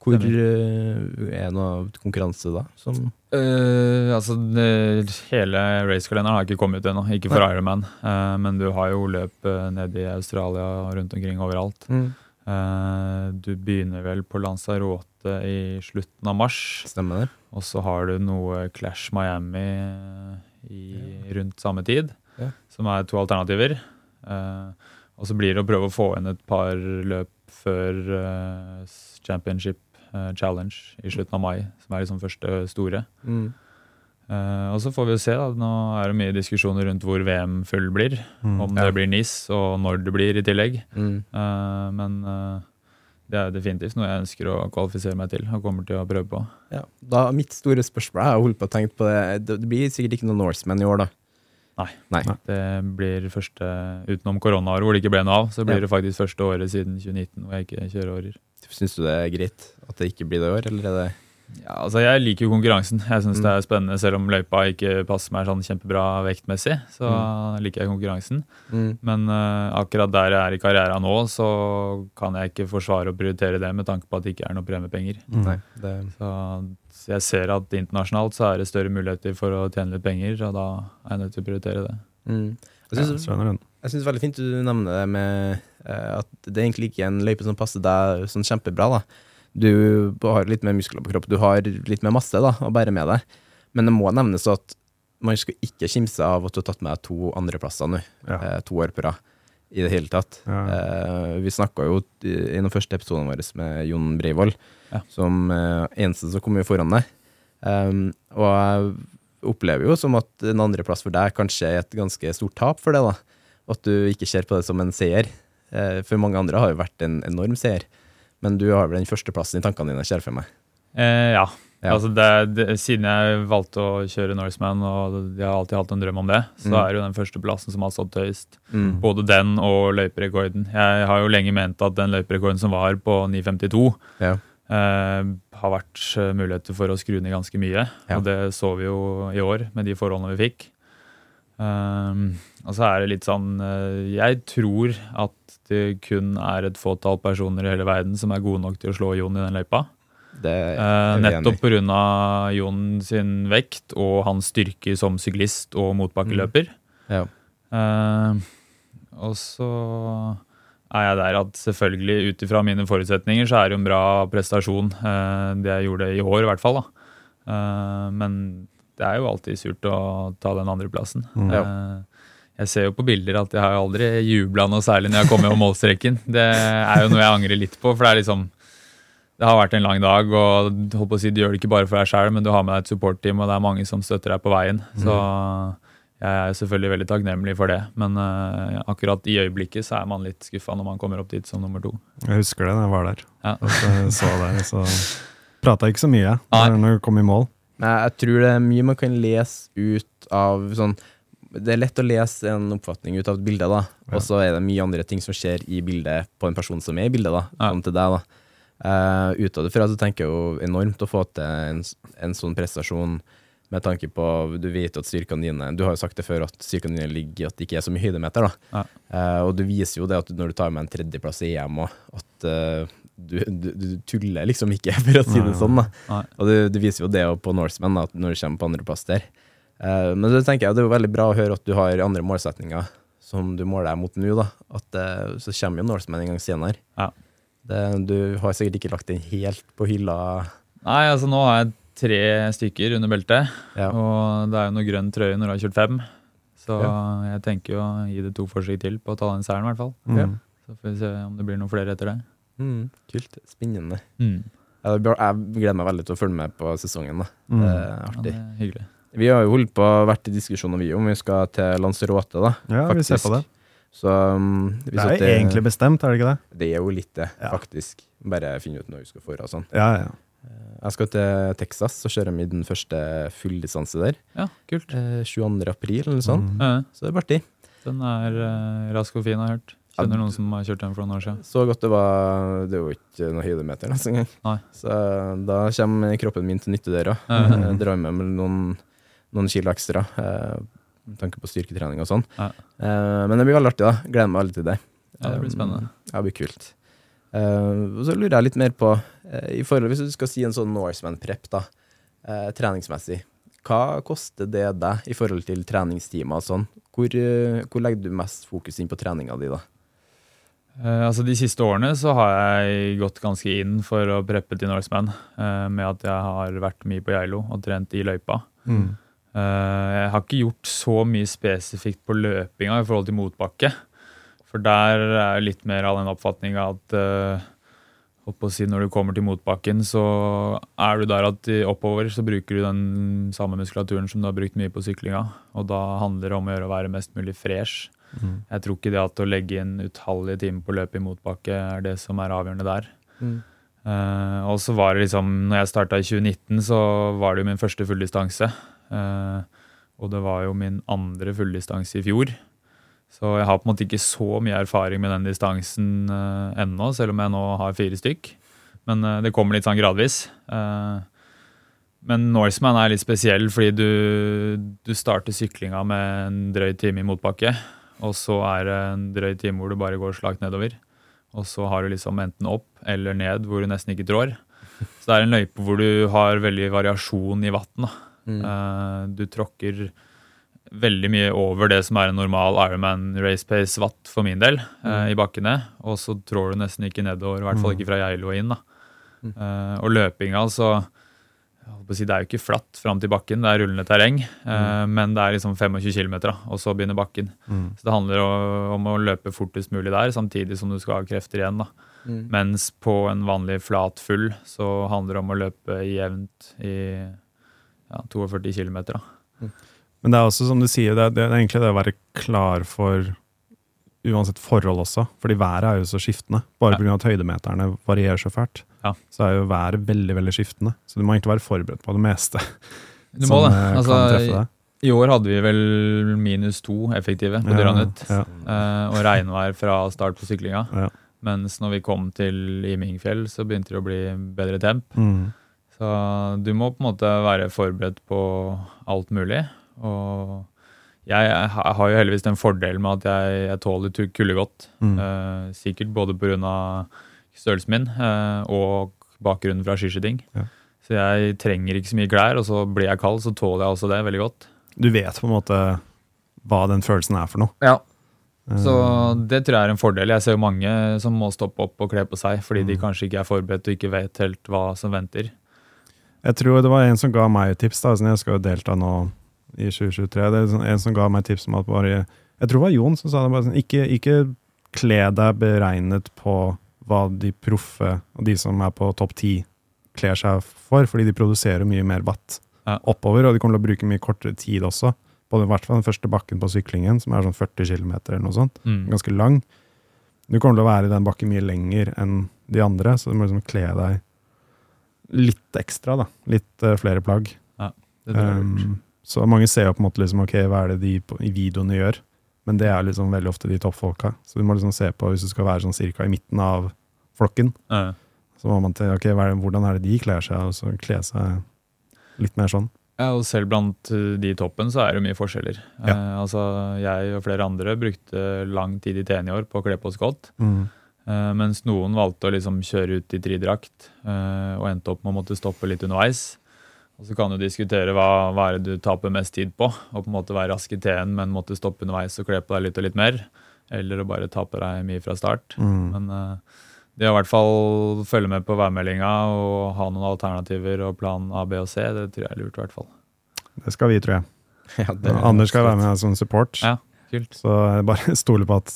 [SPEAKER 3] Hvor eh, er noe konkurranse da? Som
[SPEAKER 1] Eh, altså, det, hele racekalenderen har ikke kommet ut ennå, ikke for Ironman. uh, men du har jo løp uh, nede i Australia og rundt omkring overalt. Eh, du begynner vel på Lanzarote i slutten av mars.
[SPEAKER 3] Stemmer det?
[SPEAKER 1] Og så har du noe Clash Miami i, rundt samme tid,
[SPEAKER 3] Ja.
[SPEAKER 1] som er to alternativer. Eh, og så blir det å prøve å få inn et par løp før uh, Championship uh, Challenge i slutten av mai, som er liksom første store.
[SPEAKER 3] Mm.
[SPEAKER 1] Uh, og så får vi jo se. da, Nå er det mye diskusjoner rundt hvor VM full blir.
[SPEAKER 2] Mm.
[SPEAKER 1] Om
[SPEAKER 3] Ja.
[SPEAKER 1] det blir NIS, og når det blir i tillegg.
[SPEAKER 3] Mm.
[SPEAKER 1] Uh, men uh, det er definitivt noe jeg ønsker å kvalifisere meg til og kommer til å prøve på.
[SPEAKER 3] Ja. Da, mitt store spørsmål Jeg har holdt på å tenke på det Det det blir sikkert ikke noe Norseman i år, da.
[SPEAKER 1] Nei.
[SPEAKER 3] Nei.
[SPEAKER 1] Det blir første, utenom koronaåret hvor det ikke ble noe av, så blir
[SPEAKER 3] Ja.
[SPEAKER 1] det faktisk første året siden 2019 hvor jeg ikke kjører årer.
[SPEAKER 3] Syns du det er greit at det ikke blir det i år, eller er det
[SPEAKER 1] Ja, altså Jeg liker jo konkurransen. Jeg syns
[SPEAKER 3] Mm.
[SPEAKER 1] det er spennende, selv om løypa ikke passer meg sånn kjempebra vektmessig. Så
[SPEAKER 3] Mm.
[SPEAKER 1] liker jeg konkurransen. Men uh, akkurat der jeg er i karrieren nå, så kan jeg ikke forsvare å prioritere det med tanke på at det ikke er noe premiepenger.
[SPEAKER 2] Mm.
[SPEAKER 3] Nei. Det,
[SPEAKER 1] Så, så jeg ser at internasjonalt så er det større muligheter for å tjene litt penger, og da er jeg nødt til å prioritere det.
[SPEAKER 3] mm. Jeg syns det er veldig fint du nevner det med uh, at det egentlig ikke er en løype som passer deg sånn kjempebra. da. Du har litt mer muskler på kroppen, du har litt mer masse da, å bære med deg. Men det må nevnes at man skal ikke kimse av at du har tatt med deg to andreplasser nå,
[SPEAKER 2] Ja.
[SPEAKER 3] eh, to år på rad. I det hele tatt.
[SPEAKER 2] Ja.
[SPEAKER 3] Eh, vi snakka jo i den første episoden vår med Jon Breivoll,
[SPEAKER 1] Ja.
[SPEAKER 3] som eh, eneste som kom jo foran deg. Um, og jeg opplever jo som at en andreplass for deg kanskje er et ganske stort tap for deg, da. At du ikke ser på det som en seier. Eh, for mange andre har jo vært en enorm seier. Men du har vel den førsteplassen i tankene dine, ser jeg for meg.
[SPEAKER 1] Eh, ja.
[SPEAKER 3] Ja.
[SPEAKER 1] Altså det, det, siden jeg valgte å kjøre Norseman, og jeg har alltid hatt en drøm om det, så
[SPEAKER 3] Mm.
[SPEAKER 1] er det jo den førsteplassen som har stått høyest.
[SPEAKER 3] Mm.
[SPEAKER 1] Både den og løyperekorden. Jeg har jo lenge ment at den løyperekorden som var på 9.52,
[SPEAKER 3] Ja.
[SPEAKER 1] eh, har vært eh, muligheter for å skru ned ganske mye.
[SPEAKER 3] Ja.
[SPEAKER 1] Og det så vi jo i år med de forholdene vi fikk. Um, og så er det litt sånn eh, Jeg tror at det kun er et fåtall personer i hele verden som er gode nok til å slå Jon i den løypa.
[SPEAKER 3] Det er uh,
[SPEAKER 1] nettopp pga. Jon sin vekt og hans styrke som syklist og motbakkeløper.
[SPEAKER 3] Ja.
[SPEAKER 1] Uh, og så er jeg der at selvfølgelig ut ifra mine forutsetninger så er det en bra prestasjon. Uh, det jeg gjorde i år, i hvert fall. Eh, men det er jo alltid surt å ta den andreplassen.
[SPEAKER 2] Mm.
[SPEAKER 1] Uh, jeg ser jo på bilder at jeg har aldri jubla noe særlig når jeg kommer over målstreken. Det er jo noe jeg angrer litt på, for det er liksom det har vært en lang dag, og håper å si, du gjør det ikke bare for deg sjøl, men du har med deg et supportteam, og det er mange som støtter deg på veien. Så jeg er selvfølgelig veldig takknemlig for det. Men uh, akkurat i øyeblikket så er man litt skuffa når man kommer opp dit som nummer to.
[SPEAKER 2] Jeg husker det da jeg var der.
[SPEAKER 1] Ja.
[SPEAKER 2] Og så så der, så prata ikke så mye når du kom i mål.
[SPEAKER 3] Jeg tror det er mye man kan lese ut av sånn Det er lett å lese en oppfatning ut av et bilde, da. Og så er det mye andre ting som skjer i bildet på en person som er i bildet, da.
[SPEAKER 1] Ja.
[SPEAKER 3] Sånn til deg, da. Uh, fra så tenker jeg jo enormt å få til en, en sånn prestasjon med tanke på Du vet at styrkene dine Du har jo sagt det før at styrkene dine ligger at det ikke er så mye høydemeter, da.
[SPEAKER 1] Ja.
[SPEAKER 3] uh, og du viser jo det at når du tar med en tredjeplass i EM òg, at eh, du, du, du tuller liksom ikke, for å si det sånn. da. Og du, du viser jo det på Norseman, da, når du kommer på andreplass der. Uh, men så tenker jeg det er jo veldig bra å høre at du har andre målsetninger som du måler deg mot nå. da At uh, Så kommer jo Norseman en gang senere.
[SPEAKER 1] Ja.
[SPEAKER 3] Det, du har sikkert ikke lagt den helt på hylla.
[SPEAKER 1] Nei, altså nå har jeg tre stykker under beltet,
[SPEAKER 3] Ja.
[SPEAKER 1] og det er jo noe grønn trøye når du har kjørt fem. Så
[SPEAKER 3] Ja.
[SPEAKER 1] jeg tenker jo å gi det to forsøk til på å ta den seieren, i hvert fall.
[SPEAKER 2] Mm.
[SPEAKER 1] Så får vi se om det blir noen flere etter det.
[SPEAKER 3] Mm, kult. Spennende.
[SPEAKER 1] Mm.
[SPEAKER 3] Ja, er. Jeg gleder meg veldig til å følge med på sesongen. da
[SPEAKER 2] Mm.
[SPEAKER 3] Det er
[SPEAKER 1] Ja,
[SPEAKER 3] artig.
[SPEAKER 1] det er.
[SPEAKER 3] Vi har jo holdt på vært i diskusjoner vi om vi skal til Lanzarote, da.
[SPEAKER 2] Ja, vi ser på det.
[SPEAKER 3] Så um,
[SPEAKER 2] Det
[SPEAKER 3] er
[SPEAKER 2] er egentlig bestemt, er det ikke det?
[SPEAKER 3] Det er jo litt det,
[SPEAKER 2] Ja.
[SPEAKER 3] faktisk. Bare finne ut når vi skal få og sånn.
[SPEAKER 2] Ja, ja.
[SPEAKER 3] Jeg skal til Texas og kjøre min første fulldistanse der.
[SPEAKER 1] Ja, kult.
[SPEAKER 3] Eh, 22. april eller noe sånt.
[SPEAKER 2] Mm.
[SPEAKER 3] Så det blir artig.
[SPEAKER 1] den er uh, rask og fin, har jeg hørt. Kjenner noen som har kjørt den for noen år siden.
[SPEAKER 3] Så godt det var Det er jo ikke noen høydemeter nesten engang.
[SPEAKER 1] Nei.
[SPEAKER 3] Så da kommer kroppen min til nytte der òg.
[SPEAKER 1] Ja.
[SPEAKER 3] Drar med meg noen, noen kilo ekstra. eh, Med tanke på styrketrening og sånn.
[SPEAKER 1] Ja.
[SPEAKER 3] Eh, Men det blir veldig artig, da. Gleder meg veldig til det.
[SPEAKER 1] Ja, det blir spennende.
[SPEAKER 3] Um, Ja, det blir kult. Eh, og så lurer jeg litt mer på, eh, i forhold, hvis du skal si en sånn Norseman-prep, da, eh, treningsmessig, hva koster det deg i forhold til treningstimer og sånn? Hvor, eh, hvor legger du mest fokus inn på treninga di, da?
[SPEAKER 1] Eh, altså De siste årene så har jeg gått ganske inn for å preppe til Norseman, eh, med at jeg har vært mye på Geilo og trent i løypa.
[SPEAKER 2] Mm.
[SPEAKER 1] Eh, jeg har ikke gjort så mye spesifikt på løpinga i forhold til motbakke. For der er litt mer av den oppfatninga at si, når du kommer til motbakken, så er du der at oppover så bruker du den samme muskulaturen som du har brukt mye på syklinga. Og da handler det om å gjøre å være mest mulig fresh.
[SPEAKER 2] Mm.
[SPEAKER 1] Jeg tror ikke det at å legge inn utallige timer på løp i motbakke er det som er avgjørende der.
[SPEAKER 3] Mm.
[SPEAKER 1] Uh, og så var det liksom, når jeg starta i 2019, så var det jo min første fulldistanse. Uh, og det var jo min andre fulldistanse i fjor. Så jeg har på en måte ikke så mye erfaring med den distansen uh, ennå, selv om jeg nå har fire stykk. Men uh, det kommer litt sånn gradvis. Uh, men Norseman er litt spesiell fordi du, du starter syklinga med en drøy time i motbakke. Og så er det en drøy time hvor du bare går slakt nedover. Og så har du liksom enten opp eller ned hvor du nesten ikke trår. Så det er en løype hvor du har veldig variasjon i vann.
[SPEAKER 3] Mm.
[SPEAKER 1] Eh, du tråkker veldig mye over det som er en normal Ironman race pace watt for min del eh, i bakkene. Og så trår du nesten ikke nedover, i hvert fall ikke fra Geilo og inn. da.
[SPEAKER 3] Mm.
[SPEAKER 1] Eh, og løpinga, så Det er jo ikke flatt fram til bakken, det er rullende terreng. eh, Men det er liksom 25 km, og så begynner bakken.
[SPEAKER 2] Mm.
[SPEAKER 1] Så det handler om å løpe fortest mulig der, samtidig som du skal ha krefter igjen. da.
[SPEAKER 3] Mm.
[SPEAKER 1] Mens på en vanlig flat full så handler det om å løpe jevnt i ja, 42 km. Da.
[SPEAKER 2] Men det er også som du sier, det er, det er egentlig det å være klar for uansett forhold også. Fordi været er jo så skiftende. Bare
[SPEAKER 1] Ja.
[SPEAKER 2] pga. at høydemeterne varierer så fælt.
[SPEAKER 1] Ja.
[SPEAKER 2] Så er jo været veldig veldig skiftende. Så du må egentlig være forberedt på det meste
[SPEAKER 1] Du
[SPEAKER 2] som
[SPEAKER 1] må det.
[SPEAKER 2] eh,
[SPEAKER 1] Altså,
[SPEAKER 2] kan treffe deg.
[SPEAKER 1] I år hadde vi vel minus to effektive på
[SPEAKER 2] Ja,
[SPEAKER 1] Dyranut.
[SPEAKER 2] ja.
[SPEAKER 1] uh, og regnvær fra start på syklinga.
[SPEAKER 2] Ja.
[SPEAKER 1] Mens når vi kom til Imingfjell, så begynte det å bli bedre temp.
[SPEAKER 2] Mm.
[SPEAKER 1] Så du må på en måte være forberedt på alt mulig. Og jeg, har jo heldigvis den fordelen med at jeg, jeg tåler kulde godt.
[SPEAKER 2] Mm.
[SPEAKER 1] Uh, sikkert både pga. størrelsen min uh, og bakgrunnen fra skiskyting.
[SPEAKER 2] Ja.
[SPEAKER 1] Så jeg trenger ikke så mye klær, og så blir jeg kald, så tåler jeg også det veldig godt.
[SPEAKER 2] Du vet på en måte hva den følelsen er for noe.
[SPEAKER 1] Ja.
[SPEAKER 2] Eh,
[SPEAKER 1] Så det tror jeg er en fordel. Jeg ser jo mange som må stoppe opp og kle på seg fordi de
[SPEAKER 2] Mm.
[SPEAKER 1] kanskje ikke er forberedt og ikke vet helt hva som venter.
[SPEAKER 2] Jeg tror det var en som ga meg et tips, da, jeg skal jo delta nå i 2023. Det er sånn- en som ga meg tips om at bare Jeg tror det var Jon som sa det. bare sånn, Ikke, ikke kle deg beregnet på hva de proffe og de som er på topp ti, kler seg for, fordi de produserer mye mer watt
[SPEAKER 1] Ja.
[SPEAKER 2] oppover, og de kommer til å bruke mye kortere tid også. På den, hvert fall den første bakken på syklingen, som er sånn 40 km eller noe sånt.
[SPEAKER 1] Mm.
[SPEAKER 2] Ganske lang. Du kommer til å være i den bakken mye lenger enn de andre, så du må liksom kle deg litt ekstra, da. Litt uh, flere plagg.
[SPEAKER 1] Ja, Det tror jeg.
[SPEAKER 2] Um, så mange ser jo på en måte liksom, ok, hva er det de på, i videoene gjør? Men det er liksom veldig ofte de toppfolka. Så du må liksom se på, hvis du skal være sånn cirka i midten av flokken,
[SPEAKER 1] Ja.
[SPEAKER 2] så må man til, ok, er det, hvordan er det de kler seg, og så kle seg litt mer sånn.
[SPEAKER 1] Ja, og selv blant uh, de i toppen så er det mye forskjeller.
[SPEAKER 2] Ja.
[SPEAKER 1] Eh, altså, jeg og flere andre brukte lang tid i TN i år på å kle på oss godt. Eh, mens noen valgte å liksom kjøre ut i tridrakt eh, og endte opp med å måtte stoppe litt underveis. Og så kan du diskutere hva, hva er det du taper mest tid på. Å på en måte være rask i TN, men måtte stoppe underveis og kle på deg litt og litt mer. Eller å bare tape deg mye fra start.
[SPEAKER 2] Mm.
[SPEAKER 1] Men uh, det å i hvert fall følge med på værmeldinga og ha noen alternativer og plan A, B og C, det tror jeg er lurt i hvert fall.
[SPEAKER 2] Det skal vi, tror jeg.
[SPEAKER 3] Ja, det er
[SPEAKER 2] Anders skal være med som support,
[SPEAKER 1] Ja, kult.
[SPEAKER 2] så jeg bare stole på at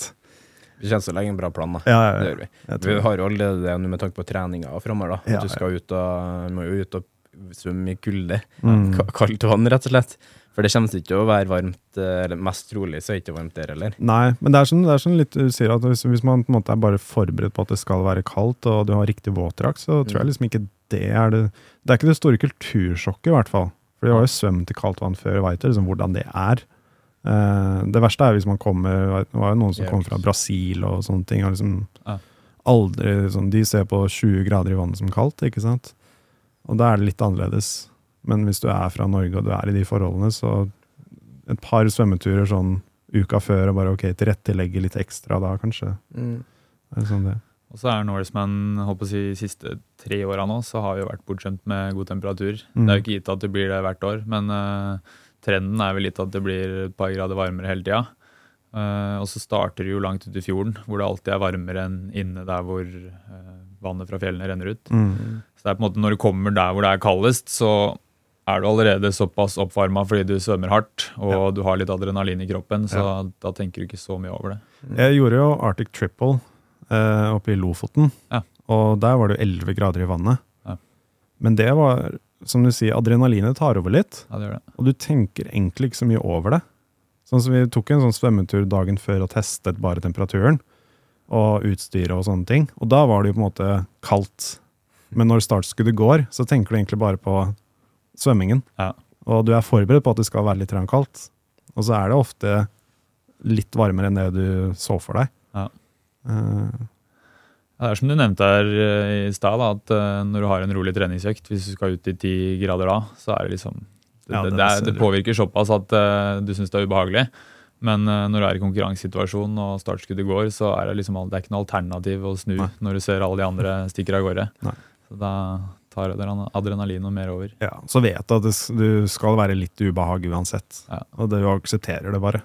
[SPEAKER 3] Vi kjenner til å legge en bra plan, da.
[SPEAKER 2] Ja,
[SPEAKER 3] Det
[SPEAKER 2] ja,
[SPEAKER 3] gjør vi. Vi har jo allerede det med tanke på treninga framover.
[SPEAKER 2] Ja,
[SPEAKER 3] At du skal ut og, må jo ut og svømme i kulde.
[SPEAKER 2] Mm.
[SPEAKER 3] Kaldt vann, rett og slett. For det kommer ikke til å være varmt, eh, eller mest trolig så er det ikke varmt der heller.
[SPEAKER 2] Nei, men det er sånn, det er sånn litt du sier at hvis, hvis man på en måte er bare forberedt på at det skal være kaldt, og du har riktig våtdrakt, så tror jeg
[SPEAKER 3] Mm.
[SPEAKER 2] liksom ikke det er det Det er ikke det store kultursjokket, i hvert fall. For de har jo svømt i kaldt vann før og veit liksom hvordan det er. Eh, det verste er hvis man kommer Det var jo noen som kom fra Brasil og sånne ting. Og liksom
[SPEAKER 1] Ja.
[SPEAKER 2] aldri liksom, De ser på 20 grader i vannet som kaldt, ikke sant? Og da er det litt annerledes. Men hvis du er fra Norge og du er i de forholdene, så et par svømmeturer sånn uka før og bare ok, tilrettelegge litt ekstra da, kanskje. Det er sånn det.
[SPEAKER 1] Og så er Norseman å si, de siste tre åra nå, så har vi jo vært bortskjemt med god temperatur.
[SPEAKER 2] Mm.
[SPEAKER 1] Det er jo ikke gitt at det blir det hvert år, men uh, trenden er vel litt at det blir et par grader varmere hele tida. Uh, og så starter det jo langt ute i fjorden, hvor det alltid er varmere enn inne der hvor eh, vannet fra fjellene renner ut.
[SPEAKER 2] Mm.
[SPEAKER 1] Så det er på en måte når du kommer der hvor det er kaldest, så er du allerede såpass oppvarma fordi du svømmer hardt og du har litt adrenalin i kroppen, så da tenker du ikke så mye over det.
[SPEAKER 2] Jeg gjorde jo Arctic Triple eh, oppe i Lofoten,
[SPEAKER 1] Ja.
[SPEAKER 2] og der var det jo 11 grader i vannet.
[SPEAKER 1] Ja.
[SPEAKER 2] Men det var, som du sier, adrenalinet tar over litt,
[SPEAKER 1] Ja, det det.
[SPEAKER 2] og du tenker egentlig ikke så mye over det. Sånn som Vi tok en sånn svømmetur dagen før og testet bare temperaturen. Og utstyret og sånne ting. Og da var det jo på en måte kaldt. Men når startskuddet går, så tenker du egentlig bare på svømmingen.
[SPEAKER 1] Ja.
[SPEAKER 2] Og du er forberedt på at det skal være litt kaldt. Og så er det ofte litt varmere enn det du så for deg.
[SPEAKER 1] Ja.
[SPEAKER 2] Uh,
[SPEAKER 1] Ja, det er som du nevnte her eh, i stad, at eh, når du har en rolig treningsøkt, hvis du skal ut i ti grader da, så er det liksom Det,
[SPEAKER 2] Ja,
[SPEAKER 1] det,
[SPEAKER 2] det
[SPEAKER 1] det, er, det påvirker såpass at uh, du syns det er ubehagelig. Men eh, når du er i konkurransesituasjonen og startskuddet går, så er det liksom det er ikke noe alternativ å snu
[SPEAKER 2] Nei.
[SPEAKER 1] når du ser alle de andre stikker av gårde.
[SPEAKER 2] Nei.
[SPEAKER 1] Så da tar adrenalinet mer over.
[SPEAKER 2] ja, så vet du at det, du skal være litt ubehag uansett.
[SPEAKER 1] Ja.
[SPEAKER 2] Og du aksepterer det bare.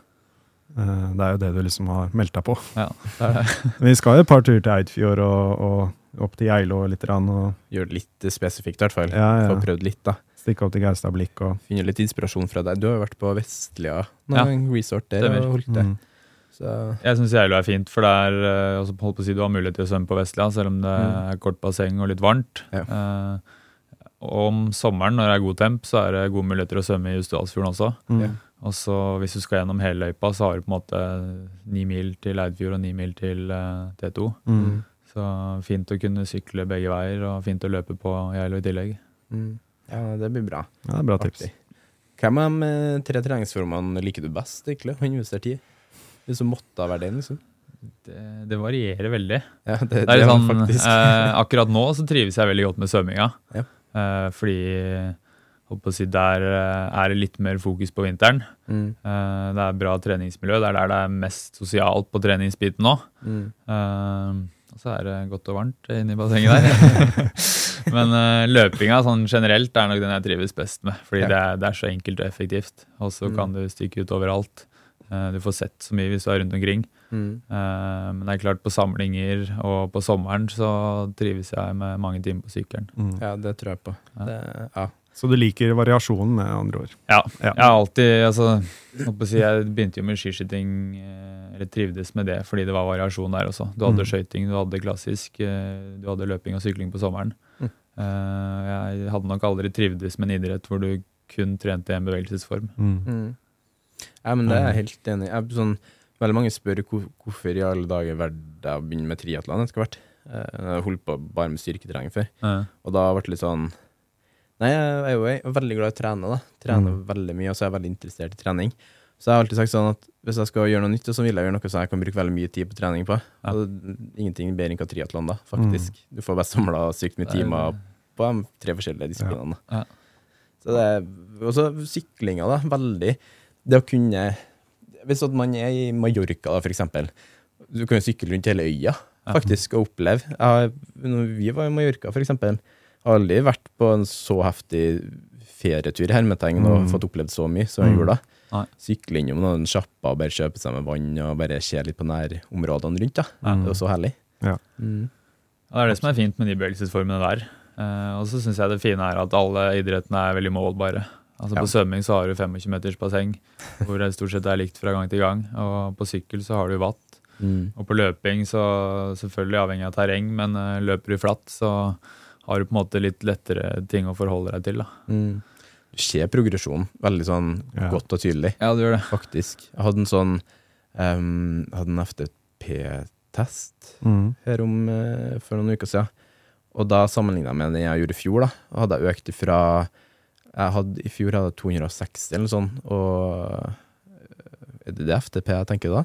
[SPEAKER 2] Eh, det er jo det du liksom har meldt deg på.
[SPEAKER 1] Ja, det er,
[SPEAKER 2] Vi skal jo et par turer til Eidfjord og, og opp til Geilo litt. Og
[SPEAKER 3] Gjør det litt spesifikt, i hvert fall.
[SPEAKER 2] Ja, ja.
[SPEAKER 3] Få prøvd litt, da.
[SPEAKER 2] Stikke opp til Gaustablikk og
[SPEAKER 3] Finne litt inspirasjon fra deg. Du har jo vært på Vestlia,
[SPEAKER 1] Ja,
[SPEAKER 3] resort der,
[SPEAKER 1] stemmer.
[SPEAKER 3] og holdt det.
[SPEAKER 2] mm.
[SPEAKER 3] Så
[SPEAKER 1] jeg syns Geilo er fint, for det er eh, holdt på å si, du har mulighet til å svømme på Vestlia, selv om det
[SPEAKER 3] Mm.
[SPEAKER 1] er kort basseng og litt varmt.
[SPEAKER 3] Ja.
[SPEAKER 1] Eh, og om sommeren, når det er god temp, så er det gode muligheter å svømme i Justedalsfjorden også.
[SPEAKER 2] Mm.
[SPEAKER 3] Ja.
[SPEAKER 1] Og så hvis du skal gjennom hele løypa, så har du på en måte ni mil til Eidfjord og ni mil til uh, T2.
[SPEAKER 2] Mm.
[SPEAKER 1] Så fint å kunne sykle begge veier, og fint å løpe på Geilo i tillegg.
[SPEAKER 3] mm. Ja, det blir bra.
[SPEAKER 2] Ja, det er bra tips.
[SPEAKER 3] Artig. Hvem av de eh, tre treningsformene liker du best, egentlig? Han investerer tid. Hvis du måtte være den, liksom.
[SPEAKER 1] Det, det varierer veldig.
[SPEAKER 3] Ja, det,
[SPEAKER 1] Det er
[SPEAKER 3] sånn,
[SPEAKER 1] sånn, eh, akkurat nå så trives jeg veldig godt med svømminga.
[SPEAKER 3] Ja.
[SPEAKER 1] Eh, fordi å si, der eh, er det litt mer fokus på vinteren.
[SPEAKER 3] mm.
[SPEAKER 1] Eh, det er bra treningsmiljø. Det er der det er mest sosialt på treningsbiten nå.
[SPEAKER 3] Mm.
[SPEAKER 1] Så er det godt og varmt inne i bassenget der. Men uh, løpinga sånn generelt er nok den jeg trives best med. Fordi
[SPEAKER 3] Ja.
[SPEAKER 1] det, er, det er så enkelt og effektivt. Og så
[SPEAKER 3] Mm.
[SPEAKER 1] kan du stikke ut overalt. Uh, du får sett så mye hvis du er rundt omkring.
[SPEAKER 3] Mm.
[SPEAKER 1] Uh, men det er klart på samlinger og på sommeren så trives jeg med mange timer på sykkelen.
[SPEAKER 2] Mm.
[SPEAKER 3] Ja, det tror jeg på.
[SPEAKER 1] Ja.
[SPEAKER 3] Det, ja.
[SPEAKER 2] Så du liker variasjonen, med andre ord.
[SPEAKER 1] Ja,
[SPEAKER 2] Ja.
[SPEAKER 1] jeg har alltid altså, Jeg begynte jo med skiskyting, eh, eller trivdes med det fordi det var variasjon der også. Du hadde
[SPEAKER 2] Mm.
[SPEAKER 1] skøyting, du hadde klassisk, eh, du hadde løping og sykling på sommeren.
[SPEAKER 3] Mm.
[SPEAKER 1] Eh, Jeg hadde nok aldri trivdes med en idrett hvor du kun trente i en bevegelsesform.
[SPEAKER 2] Mm.
[SPEAKER 3] Mm. ja, men det er jeg helt enig i. Sånn, veldig mange spør hvor, hvorfor i alle dager valgte jeg å begynne med triatlon Jeg har holdt på bare med styrketrening før. Og da ble det litt sånn Nei, jeg er jo veldig glad i å trene, da. Trener
[SPEAKER 2] Mm.
[SPEAKER 3] veldig mye, og så er jeg veldig interessert i trening. Så jeg har alltid sagt sånn at hvis jeg skal gjøre noe nytt, så vil jeg gjøre noe som jeg kan bruke veldig mye tid på trening på.
[SPEAKER 1] Ja.
[SPEAKER 3] Altså, ingenting bedre enn hva triatlon, da, faktisk. Du får bare samla sykt mye
[SPEAKER 1] er-
[SPEAKER 3] timer på de tre forskjellige disiplinene. Ja.
[SPEAKER 1] Ja.
[SPEAKER 3] Så det er også syklinga, da. Veldig. Det å kunne Hvis man er i Mallorca, da, for eksempel. Du kan jo sykle rundt hele øya, faktisk, og oppleve. Jeg, når vi var i Mallorca, for eksempel, aldri vært på en så heftig ferietur i hermetegn og
[SPEAKER 2] Mm.
[SPEAKER 3] fått opplevd så mye som jeg
[SPEAKER 2] Mm.
[SPEAKER 3] gjorde da.
[SPEAKER 1] Nei.
[SPEAKER 3] Sykle innom noen sjapper og bare kjøpe seg med vann og bare se litt på nærområdene rundt. da.
[SPEAKER 1] Mm.
[SPEAKER 3] Det er jo så herlig.
[SPEAKER 2] Ja.
[SPEAKER 3] Mm.
[SPEAKER 1] Det er det som er fint med de bevegelsesformene der. Uh, og så syns jeg det fine er at alle idrettene er veldig målbare. Altså
[SPEAKER 3] Ja.
[SPEAKER 1] På svømming så har du 25 meters basseng, hvor det stort sett er likt fra gang til gang. Og på sykkel så har du vatt.
[SPEAKER 3] Mm.
[SPEAKER 1] Og på løping så selvfølgelig avhengig av terreng, men uh, løper du flatt, så har du på en måte litt lettere ting å forholde deg til. da.
[SPEAKER 3] Mm. Du ser progresjon veldig sånn
[SPEAKER 2] Ja.
[SPEAKER 3] godt og tydelig.
[SPEAKER 1] Ja, du gjør det.
[SPEAKER 3] faktisk. Jeg hadde en sånn um, hadde en FTP-test
[SPEAKER 2] Mm.
[SPEAKER 3] her om uh, for noen uker siden. Og da sammenligna jeg med den jeg gjorde i fjor. da Og hadde jeg økt ifra jeg hadde, I fjor hadde jeg 260 eller noe sånt. Og eh, er det det FTP jeg tenker da?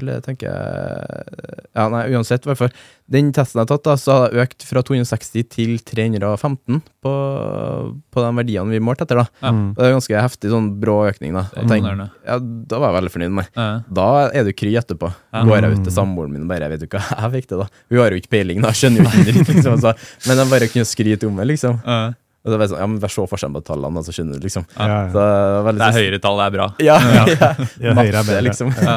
[SPEAKER 3] Eller tenker jeg Ja, nei, uansett, i hvert fall. Den testen jeg har tatt, da, så har jeg økt fra 260 til 315 på, på de verdiene vi målte etter. da
[SPEAKER 1] Ja.
[SPEAKER 2] Mm.
[SPEAKER 3] Det er ganske heftig, sånn brå økning. da Og tenk, ja, Da var jeg veldig fornøyd med
[SPEAKER 1] ja.
[SPEAKER 3] Da er du kry etterpå.
[SPEAKER 1] Ja.
[SPEAKER 3] Går jeg ut til samboeren min og bare Vet du hva, jeg fikk det, da. Hun har jo ikke peiling, da. Skjønner jo ikke dritt, liksom. Så, men jeg bare kunne skryte om det, liksom. Og så var jeg sånn, ja, men Vær så forskjellen på tallene, så skjønner du, liksom.
[SPEAKER 2] Ja, ja.
[SPEAKER 3] Så, det veldig
[SPEAKER 1] Det er
[SPEAKER 3] sånn-
[SPEAKER 1] høyere tall, det er bra.
[SPEAKER 3] Ja, ja.
[SPEAKER 2] Ja, høyere er bedre.
[SPEAKER 3] liksom.
[SPEAKER 1] Ja.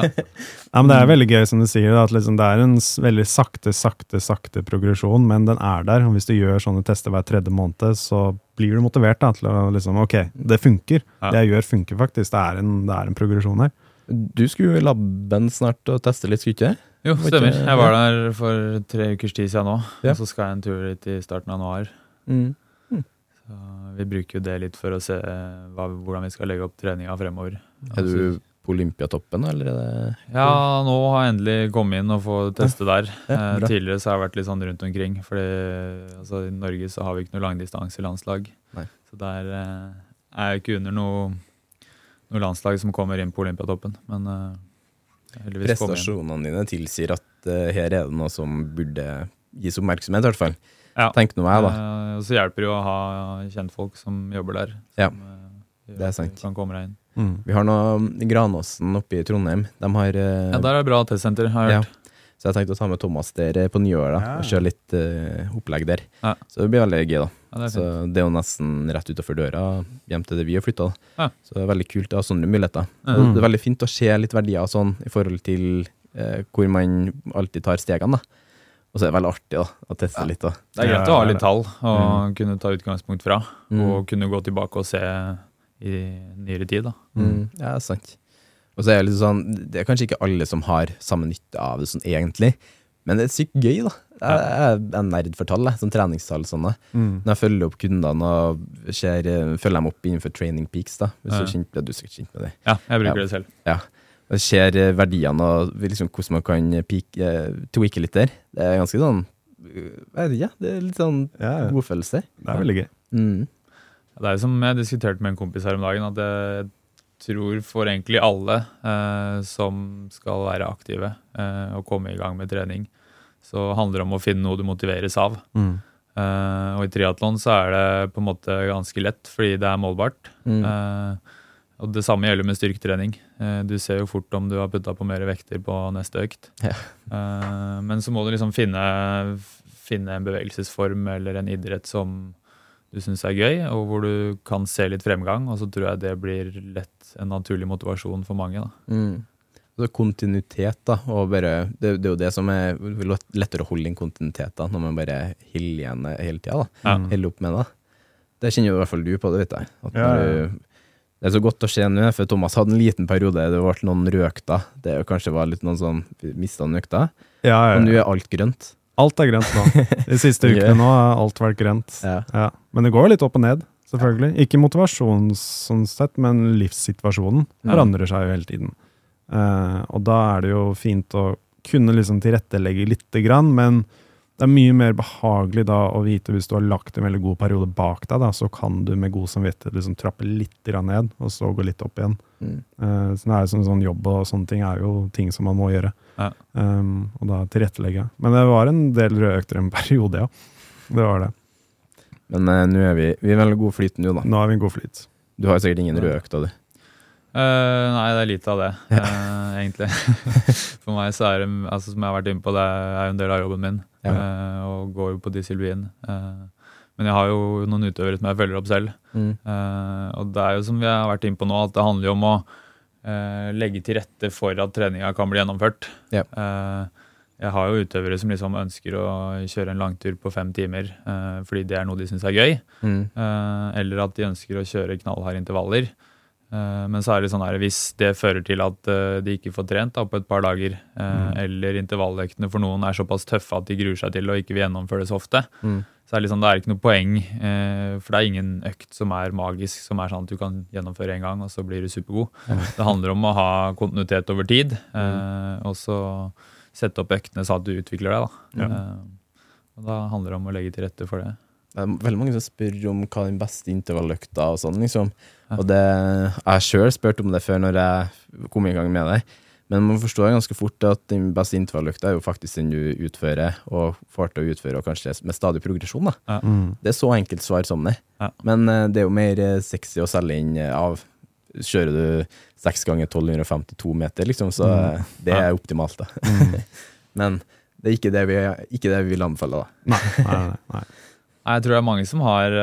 [SPEAKER 2] Ja, men Det er veldig gøy som du sier, at liksom det er en veldig sakte, sakte sakte progresjon, men den er der. og Hvis du gjør sånne tester hver tredje måned, så blir du motivert da, til å liksom Ok, det funker.
[SPEAKER 1] Ja.
[SPEAKER 2] Det jeg gjør, funker faktisk. Det er en, det er en progresjon her.
[SPEAKER 3] Du skulle jo i laben snart og teste litt, skulle du ikke?
[SPEAKER 1] Jo, stemmer. Jeg var der for tre ukers tid siden nå.
[SPEAKER 3] Ja.
[SPEAKER 1] Og så skal jeg en tur dit i starten av januar.
[SPEAKER 3] Mm.
[SPEAKER 1] Vi bruker jo det litt for å se hva, hvordan vi skal legge opp treninga fremover.
[SPEAKER 3] Er du på Olympiatoppen, eller er
[SPEAKER 1] Ja, nå har jeg endelig kommet inn og fått teste der.
[SPEAKER 3] Ja, ja,
[SPEAKER 1] tidligere så har jeg vært litt sånn rundt omkring. Fordi altså, i Norge så har vi ikke noe langdistanselandslag. Så der eh, er jeg ikke under noe, noe landslag som kommer inn på Olympiatoppen. Men eh, heldigvis
[SPEAKER 3] prestasjonene dine tilsier at eh, her er det noe som burde gis oppmerksomhet, i hvert fall.
[SPEAKER 1] Ja.
[SPEAKER 3] Tenk nå jeg, da.
[SPEAKER 1] Eh, og så hjelper det jo å ha kjentfolk som jobber der.
[SPEAKER 3] Ja,
[SPEAKER 1] som, ja,
[SPEAKER 3] det er sant.
[SPEAKER 1] Kan komme deg inn.
[SPEAKER 2] Mm.
[SPEAKER 3] Vi har nå Granåsen oppe i Trondheim. De har eh,
[SPEAKER 1] Ja, Der er det bra testsenter, har jeg
[SPEAKER 3] Ja.
[SPEAKER 1] hørt.
[SPEAKER 3] Så jeg tenkte å ta med Thomas der eh, på nyåret
[SPEAKER 2] Ja.
[SPEAKER 3] og kjøre litt uh, opplegg der.
[SPEAKER 1] Ja.
[SPEAKER 3] Så det blir veldig gøy, da.
[SPEAKER 1] Ja, det er
[SPEAKER 3] så det er jo nesten rett utafor døra hjem til det vi har flytta.
[SPEAKER 1] Ja.
[SPEAKER 3] Så det er veldig kult å ha sånne muligheter. Mm. Det er veldig fint å se litt verdier sånn i forhold til uh, hvor man alltid tar stegene. da. Og så er det veldig artig da, å teste litt. da.
[SPEAKER 1] Det er greit å ha litt tall og kunne ta utgangspunkt fra.
[SPEAKER 3] Mm.
[SPEAKER 1] Og kunne gå tilbake og se i nyere tid. da.
[SPEAKER 3] Mm. Ja, sant. Og så er det litt sånn, det er kanskje ikke alle som har samme nytte av det sånn egentlig, men det er sykt gøy, da. Jeg, jeg er en nerd for tall, jeg, sånn treningstall og sånne.
[SPEAKER 2] Mm.
[SPEAKER 3] Når jeg følger opp kundene og ser, følger dem opp innenfor Training Peaks, da, hvis
[SPEAKER 1] Ja.
[SPEAKER 3] du er kjent du er sikkert kjent med det.
[SPEAKER 1] Ja, jeg bruker
[SPEAKER 3] Ja.
[SPEAKER 1] det selv.
[SPEAKER 3] Ja. Og ser eh, verdiene og liksom hvordan man kan peak, eh, tweake litt der. Det er ganske sånn eh, ikke, det er litt sånn
[SPEAKER 2] Ja, ja.
[SPEAKER 3] godfølelse.
[SPEAKER 2] Det er veldig gøy.
[SPEAKER 3] Mm.
[SPEAKER 1] Det er jo som jeg diskuterte med en kompis her om dagen, at jeg tror for egentlig alle eh, som skal være aktive eh, og komme i gang med trening, så handler det om å finne noe du motiveres av.
[SPEAKER 2] Mm.
[SPEAKER 1] Eh, og i triatlon så er det på en måte ganske lett, fordi det er målbart.
[SPEAKER 3] Mm.
[SPEAKER 1] Eh, og det samme gjelder med styrketrening. Eh, du ser jo fort om du har putta på mer vekter på neste økt.
[SPEAKER 3] Ja.
[SPEAKER 1] Eh, men så må du liksom finne, finne en bevegelsesform eller en idrett som du syns er gøy, og hvor du kan se litt fremgang. Og så tror jeg det blir lett en naturlig motivasjon for mange. da.
[SPEAKER 3] Mm. Så kontinuitet, da. Og bare, det, det er jo det som er lettere å holde inn kontinuitet da, når man bare holder igjen hele tida.
[SPEAKER 1] Ja.
[SPEAKER 3] Holder opp med det. Det kjenner jo i hvert fall du på, det vet jeg. At
[SPEAKER 2] Ja, ja, Når,
[SPEAKER 3] du, det er så godt å se nå, for Thomas hadde en liten periode det ble noen røkter. Det kanskje var litt noen sånn mista noen økter.
[SPEAKER 2] Ja,
[SPEAKER 3] Og nå
[SPEAKER 2] ja, ja.
[SPEAKER 3] er alt grønt.
[SPEAKER 2] Alt er grønt nå. De siste ukene nå har alt vært grønt.
[SPEAKER 3] Ja.
[SPEAKER 2] Ja. Men det går jo litt opp og ned, selvfølgelig. Ikke motivasjonen sånn sett, men livssituasjonen
[SPEAKER 3] Mm.
[SPEAKER 2] forandrer seg jo hele tiden. Uh, og da er det jo fint å kunne liksom tilrettelegge lite grann, men det er mye mer behagelig da å vite hvis du har lagt en veldig god periode bak deg, da, så kan du med god samvittighet liksom trappe litt ned, og så gå litt opp igjen.
[SPEAKER 3] Mm.
[SPEAKER 2] Uh, så det er jo sånn, sånn jobb og sånne ting er jo ting som man må gjøre.
[SPEAKER 1] Ja.
[SPEAKER 2] Um, og da tilrettelegge. Men det var en del røde økter en periode, ja. Det var det.
[SPEAKER 3] Men uh, nå er vi, vi er veldig god flyt nå, da.
[SPEAKER 2] Nå er vi en god flyt.
[SPEAKER 3] Du har sikkert ingen røde økter, du.
[SPEAKER 1] Uh, nei, det er lite av det, eh, egentlig. For meg så er det, altså, som jeg har vært inne på, det er jo en del av jobben min.
[SPEAKER 3] Ja.
[SPEAKER 1] eh, og går jo på Disylvin. Uh, men jeg har jo noen utøvere som jeg følger opp selv.
[SPEAKER 3] Mm.
[SPEAKER 1] Eh, og det er jo som vi har vært inne på nå, at det handler jo om å eh, legge til rette for at treninga kan bli gjennomført.
[SPEAKER 3] Ja.
[SPEAKER 1] Eh, jeg har jo utøvere som liksom ønsker å kjøre en langtur på fem timer eh, fordi det er noe de syns er gøy.
[SPEAKER 3] Mm.
[SPEAKER 1] Eh, eller at de ønsker å kjøre knallharde intervaller. Eh, men så er det sånn her, hvis det fører til at eh, de ikke får trent da, på et par dager, mm. eller intervalløktene for noen er såpass tøffe at de gruer seg til og ikke vil gjennomføre det så ofte,
[SPEAKER 3] Mm.
[SPEAKER 1] så er det, liksom, det er ikke noe poeng. eh, for det er ingen økt som er magisk, som er sånn at du kan gjennomføre en gang, og så blir du supergod. Det handler om å ha kontinuitet over tid, eh, og så sette opp øktene sånn at du utvikler deg. Da.
[SPEAKER 2] Ja.
[SPEAKER 1] Eh, og da handler det om å legge til rette for det.
[SPEAKER 3] Det er veldig mange som spør om hva den beste intervalløkta og sånn, liksom. Og det, jeg sjøl spurte om det før når jeg kom i gang med det. Men man forstår ganske fort at den beste intervalløkta er jo faktisk den du utfører, og får til å utføre, og kanskje med stadig progresjon. da.
[SPEAKER 2] Mm.
[SPEAKER 3] Det er så enkelt svar som det.
[SPEAKER 1] Ja.
[SPEAKER 3] Men eh, det er jo mer eh, sexy å selge inn eh, av Kjører du 6 ganger 1252 meter, liksom, så mm. det er optimalt, da. Men det er ikke det vi, ikke det vi vil anbefale, da.
[SPEAKER 2] Nei, nei, nei,
[SPEAKER 1] Jeg tror det er mange som har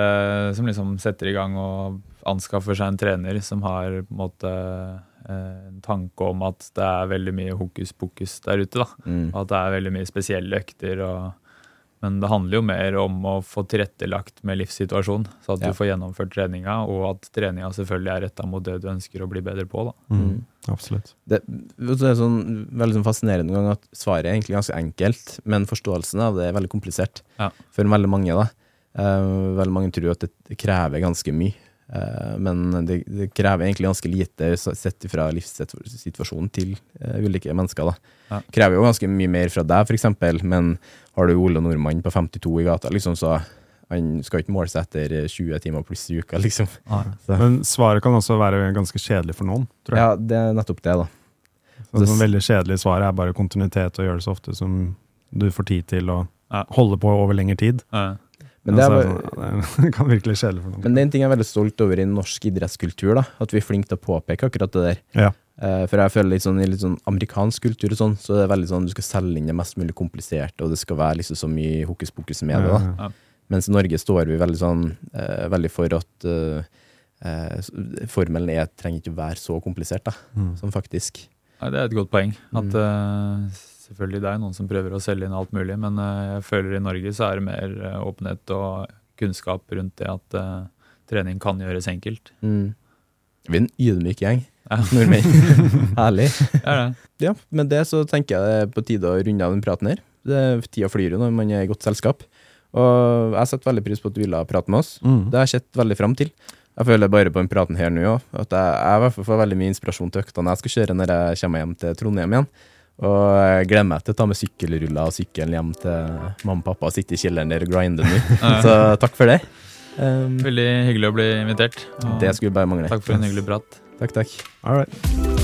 [SPEAKER 1] Som liksom setter i gang og anskaffer seg en trener som har på en måte eh, en tanke om at det er veldig mye hokus pokus der ute. da.
[SPEAKER 3] Mm.
[SPEAKER 1] At det er veldig mye spesielle økter. Og, men det handler jo mer om å få tilrettelagt med livssituasjonen, så at
[SPEAKER 3] Ja.
[SPEAKER 1] du får gjennomført treninga, og at treninga selvfølgelig er retta mot det du ønsker å bli bedre på. da.
[SPEAKER 2] Mm. Absolutt.
[SPEAKER 3] Det, det er sånn, veldig sånn fascinerende gang at svaret er egentlig ganske enkelt, men forståelsen av det er veldig komplisert
[SPEAKER 1] Ja.
[SPEAKER 3] for veldig mange. da. Uh, veldig mange tror at det krever ganske mye. Eh, men det, det krever egentlig ganske lite sett fra livssituasjonen til eh, ulike mennesker. da.
[SPEAKER 1] Ja.
[SPEAKER 3] Krever jo ganske mye mer fra deg, f.eks., men har du Ole Nordmann på 52 i gata, liksom, så han skal ikke måle seg etter 20 timer pluss i uka, liksom. Ja.
[SPEAKER 2] Men svaret kan også være ganske kjedelig for noen, tror jeg.
[SPEAKER 3] Ja, det er nettopp det, da.
[SPEAKER 2] Så
[SPEAKER 3] det-
[SPEAKER 2] veldig kjedelig svar er bare kontinuitet og gjøre det så ofte som du får tid til å
[SPEAKER 1] Ja.
[SPEAKER 2] holde på over lengre tid.
[SPEAKER 1] Ja.
[SPEAKER 3] Men det, er,
[SPEAKER 2] Altså, sånn, ja, det kan virkelig kjedelig for noen.
[SPEAKER 3] men det er en ting jeg er veldig stolt over i norsk idrettskultur, da. At vi er flinke til å påpeke akkurat det der.
[SPEAKER 2] Ja.
[SPEAKER 3] Eh, for jeg føler litt sånn i litt sånn amerikansk kultur og sånn, så er det veldig sånn du skal selge inn det mest mulig kompliserte, og det skal være liksom så mye hokus pokus med det. da.
[SPEAKER 2] Ja,
[SPEAKER 1] Ja.
[SPEAKER 3] Mens i Norge står vi veldig sånn eh, veldig for at eh, eh, formelen er, trenger ikke å være så komplisert, da.
[SPEAKER 2] Mm.
[SPEAKER 3] som faktisk.
[SPEAKER 1] Nei, det er et godt poeng. At
[SPEAKER 3] Mm.
[SPEAKER 1] eh, selvfølgelig det er noen som prøver å selge inn alt mulig, men eh, jeg føler i Norge så er det mer eh, åpenhet og kunnskap rundt det at eh, trening kan gjøres enkelt.
[SPEAKER 3] Mm. Vi er en ydmyk gjeng.
[SPEAKER 1] Ja.
[SPEAKER 3] Nordmenn. Herlig.
[SPEAKER 1] Er det.
[SPEAKER 3] Ja, med det så tenker jeg det er på tide å runde av den praten her. Det, tida flyr jo når man er i godt selskap. Og jeg setter veldig pris på at du ville prate med oss.
[SPEAKER 2] Mm.
[SPEAKER 3] Det har jeg sett veldig fram til. Jeg føler bare på den praten her nå òg, at jeg, jeg i hvert fall får veldig mye inspirasjon til øktene jeg skal kjøre når jeg kommer hjem til Trondheim igjen. Og jeg gleder meg til å ta med sykkelruller og sykkelen hjem til mamma og pappa og sitte i kjelleren der og grinde nå. Så takk for det. Um,
[SPEAKER 1] Veldig hyggelig å bli invitert.
[SPEAKER 3] det skulle bare mangle.
[SPEAKER 1] Takk for en hyggelig prat.
[SPEAKER 3] Takk, takk.
[SPEAKER 2] All right.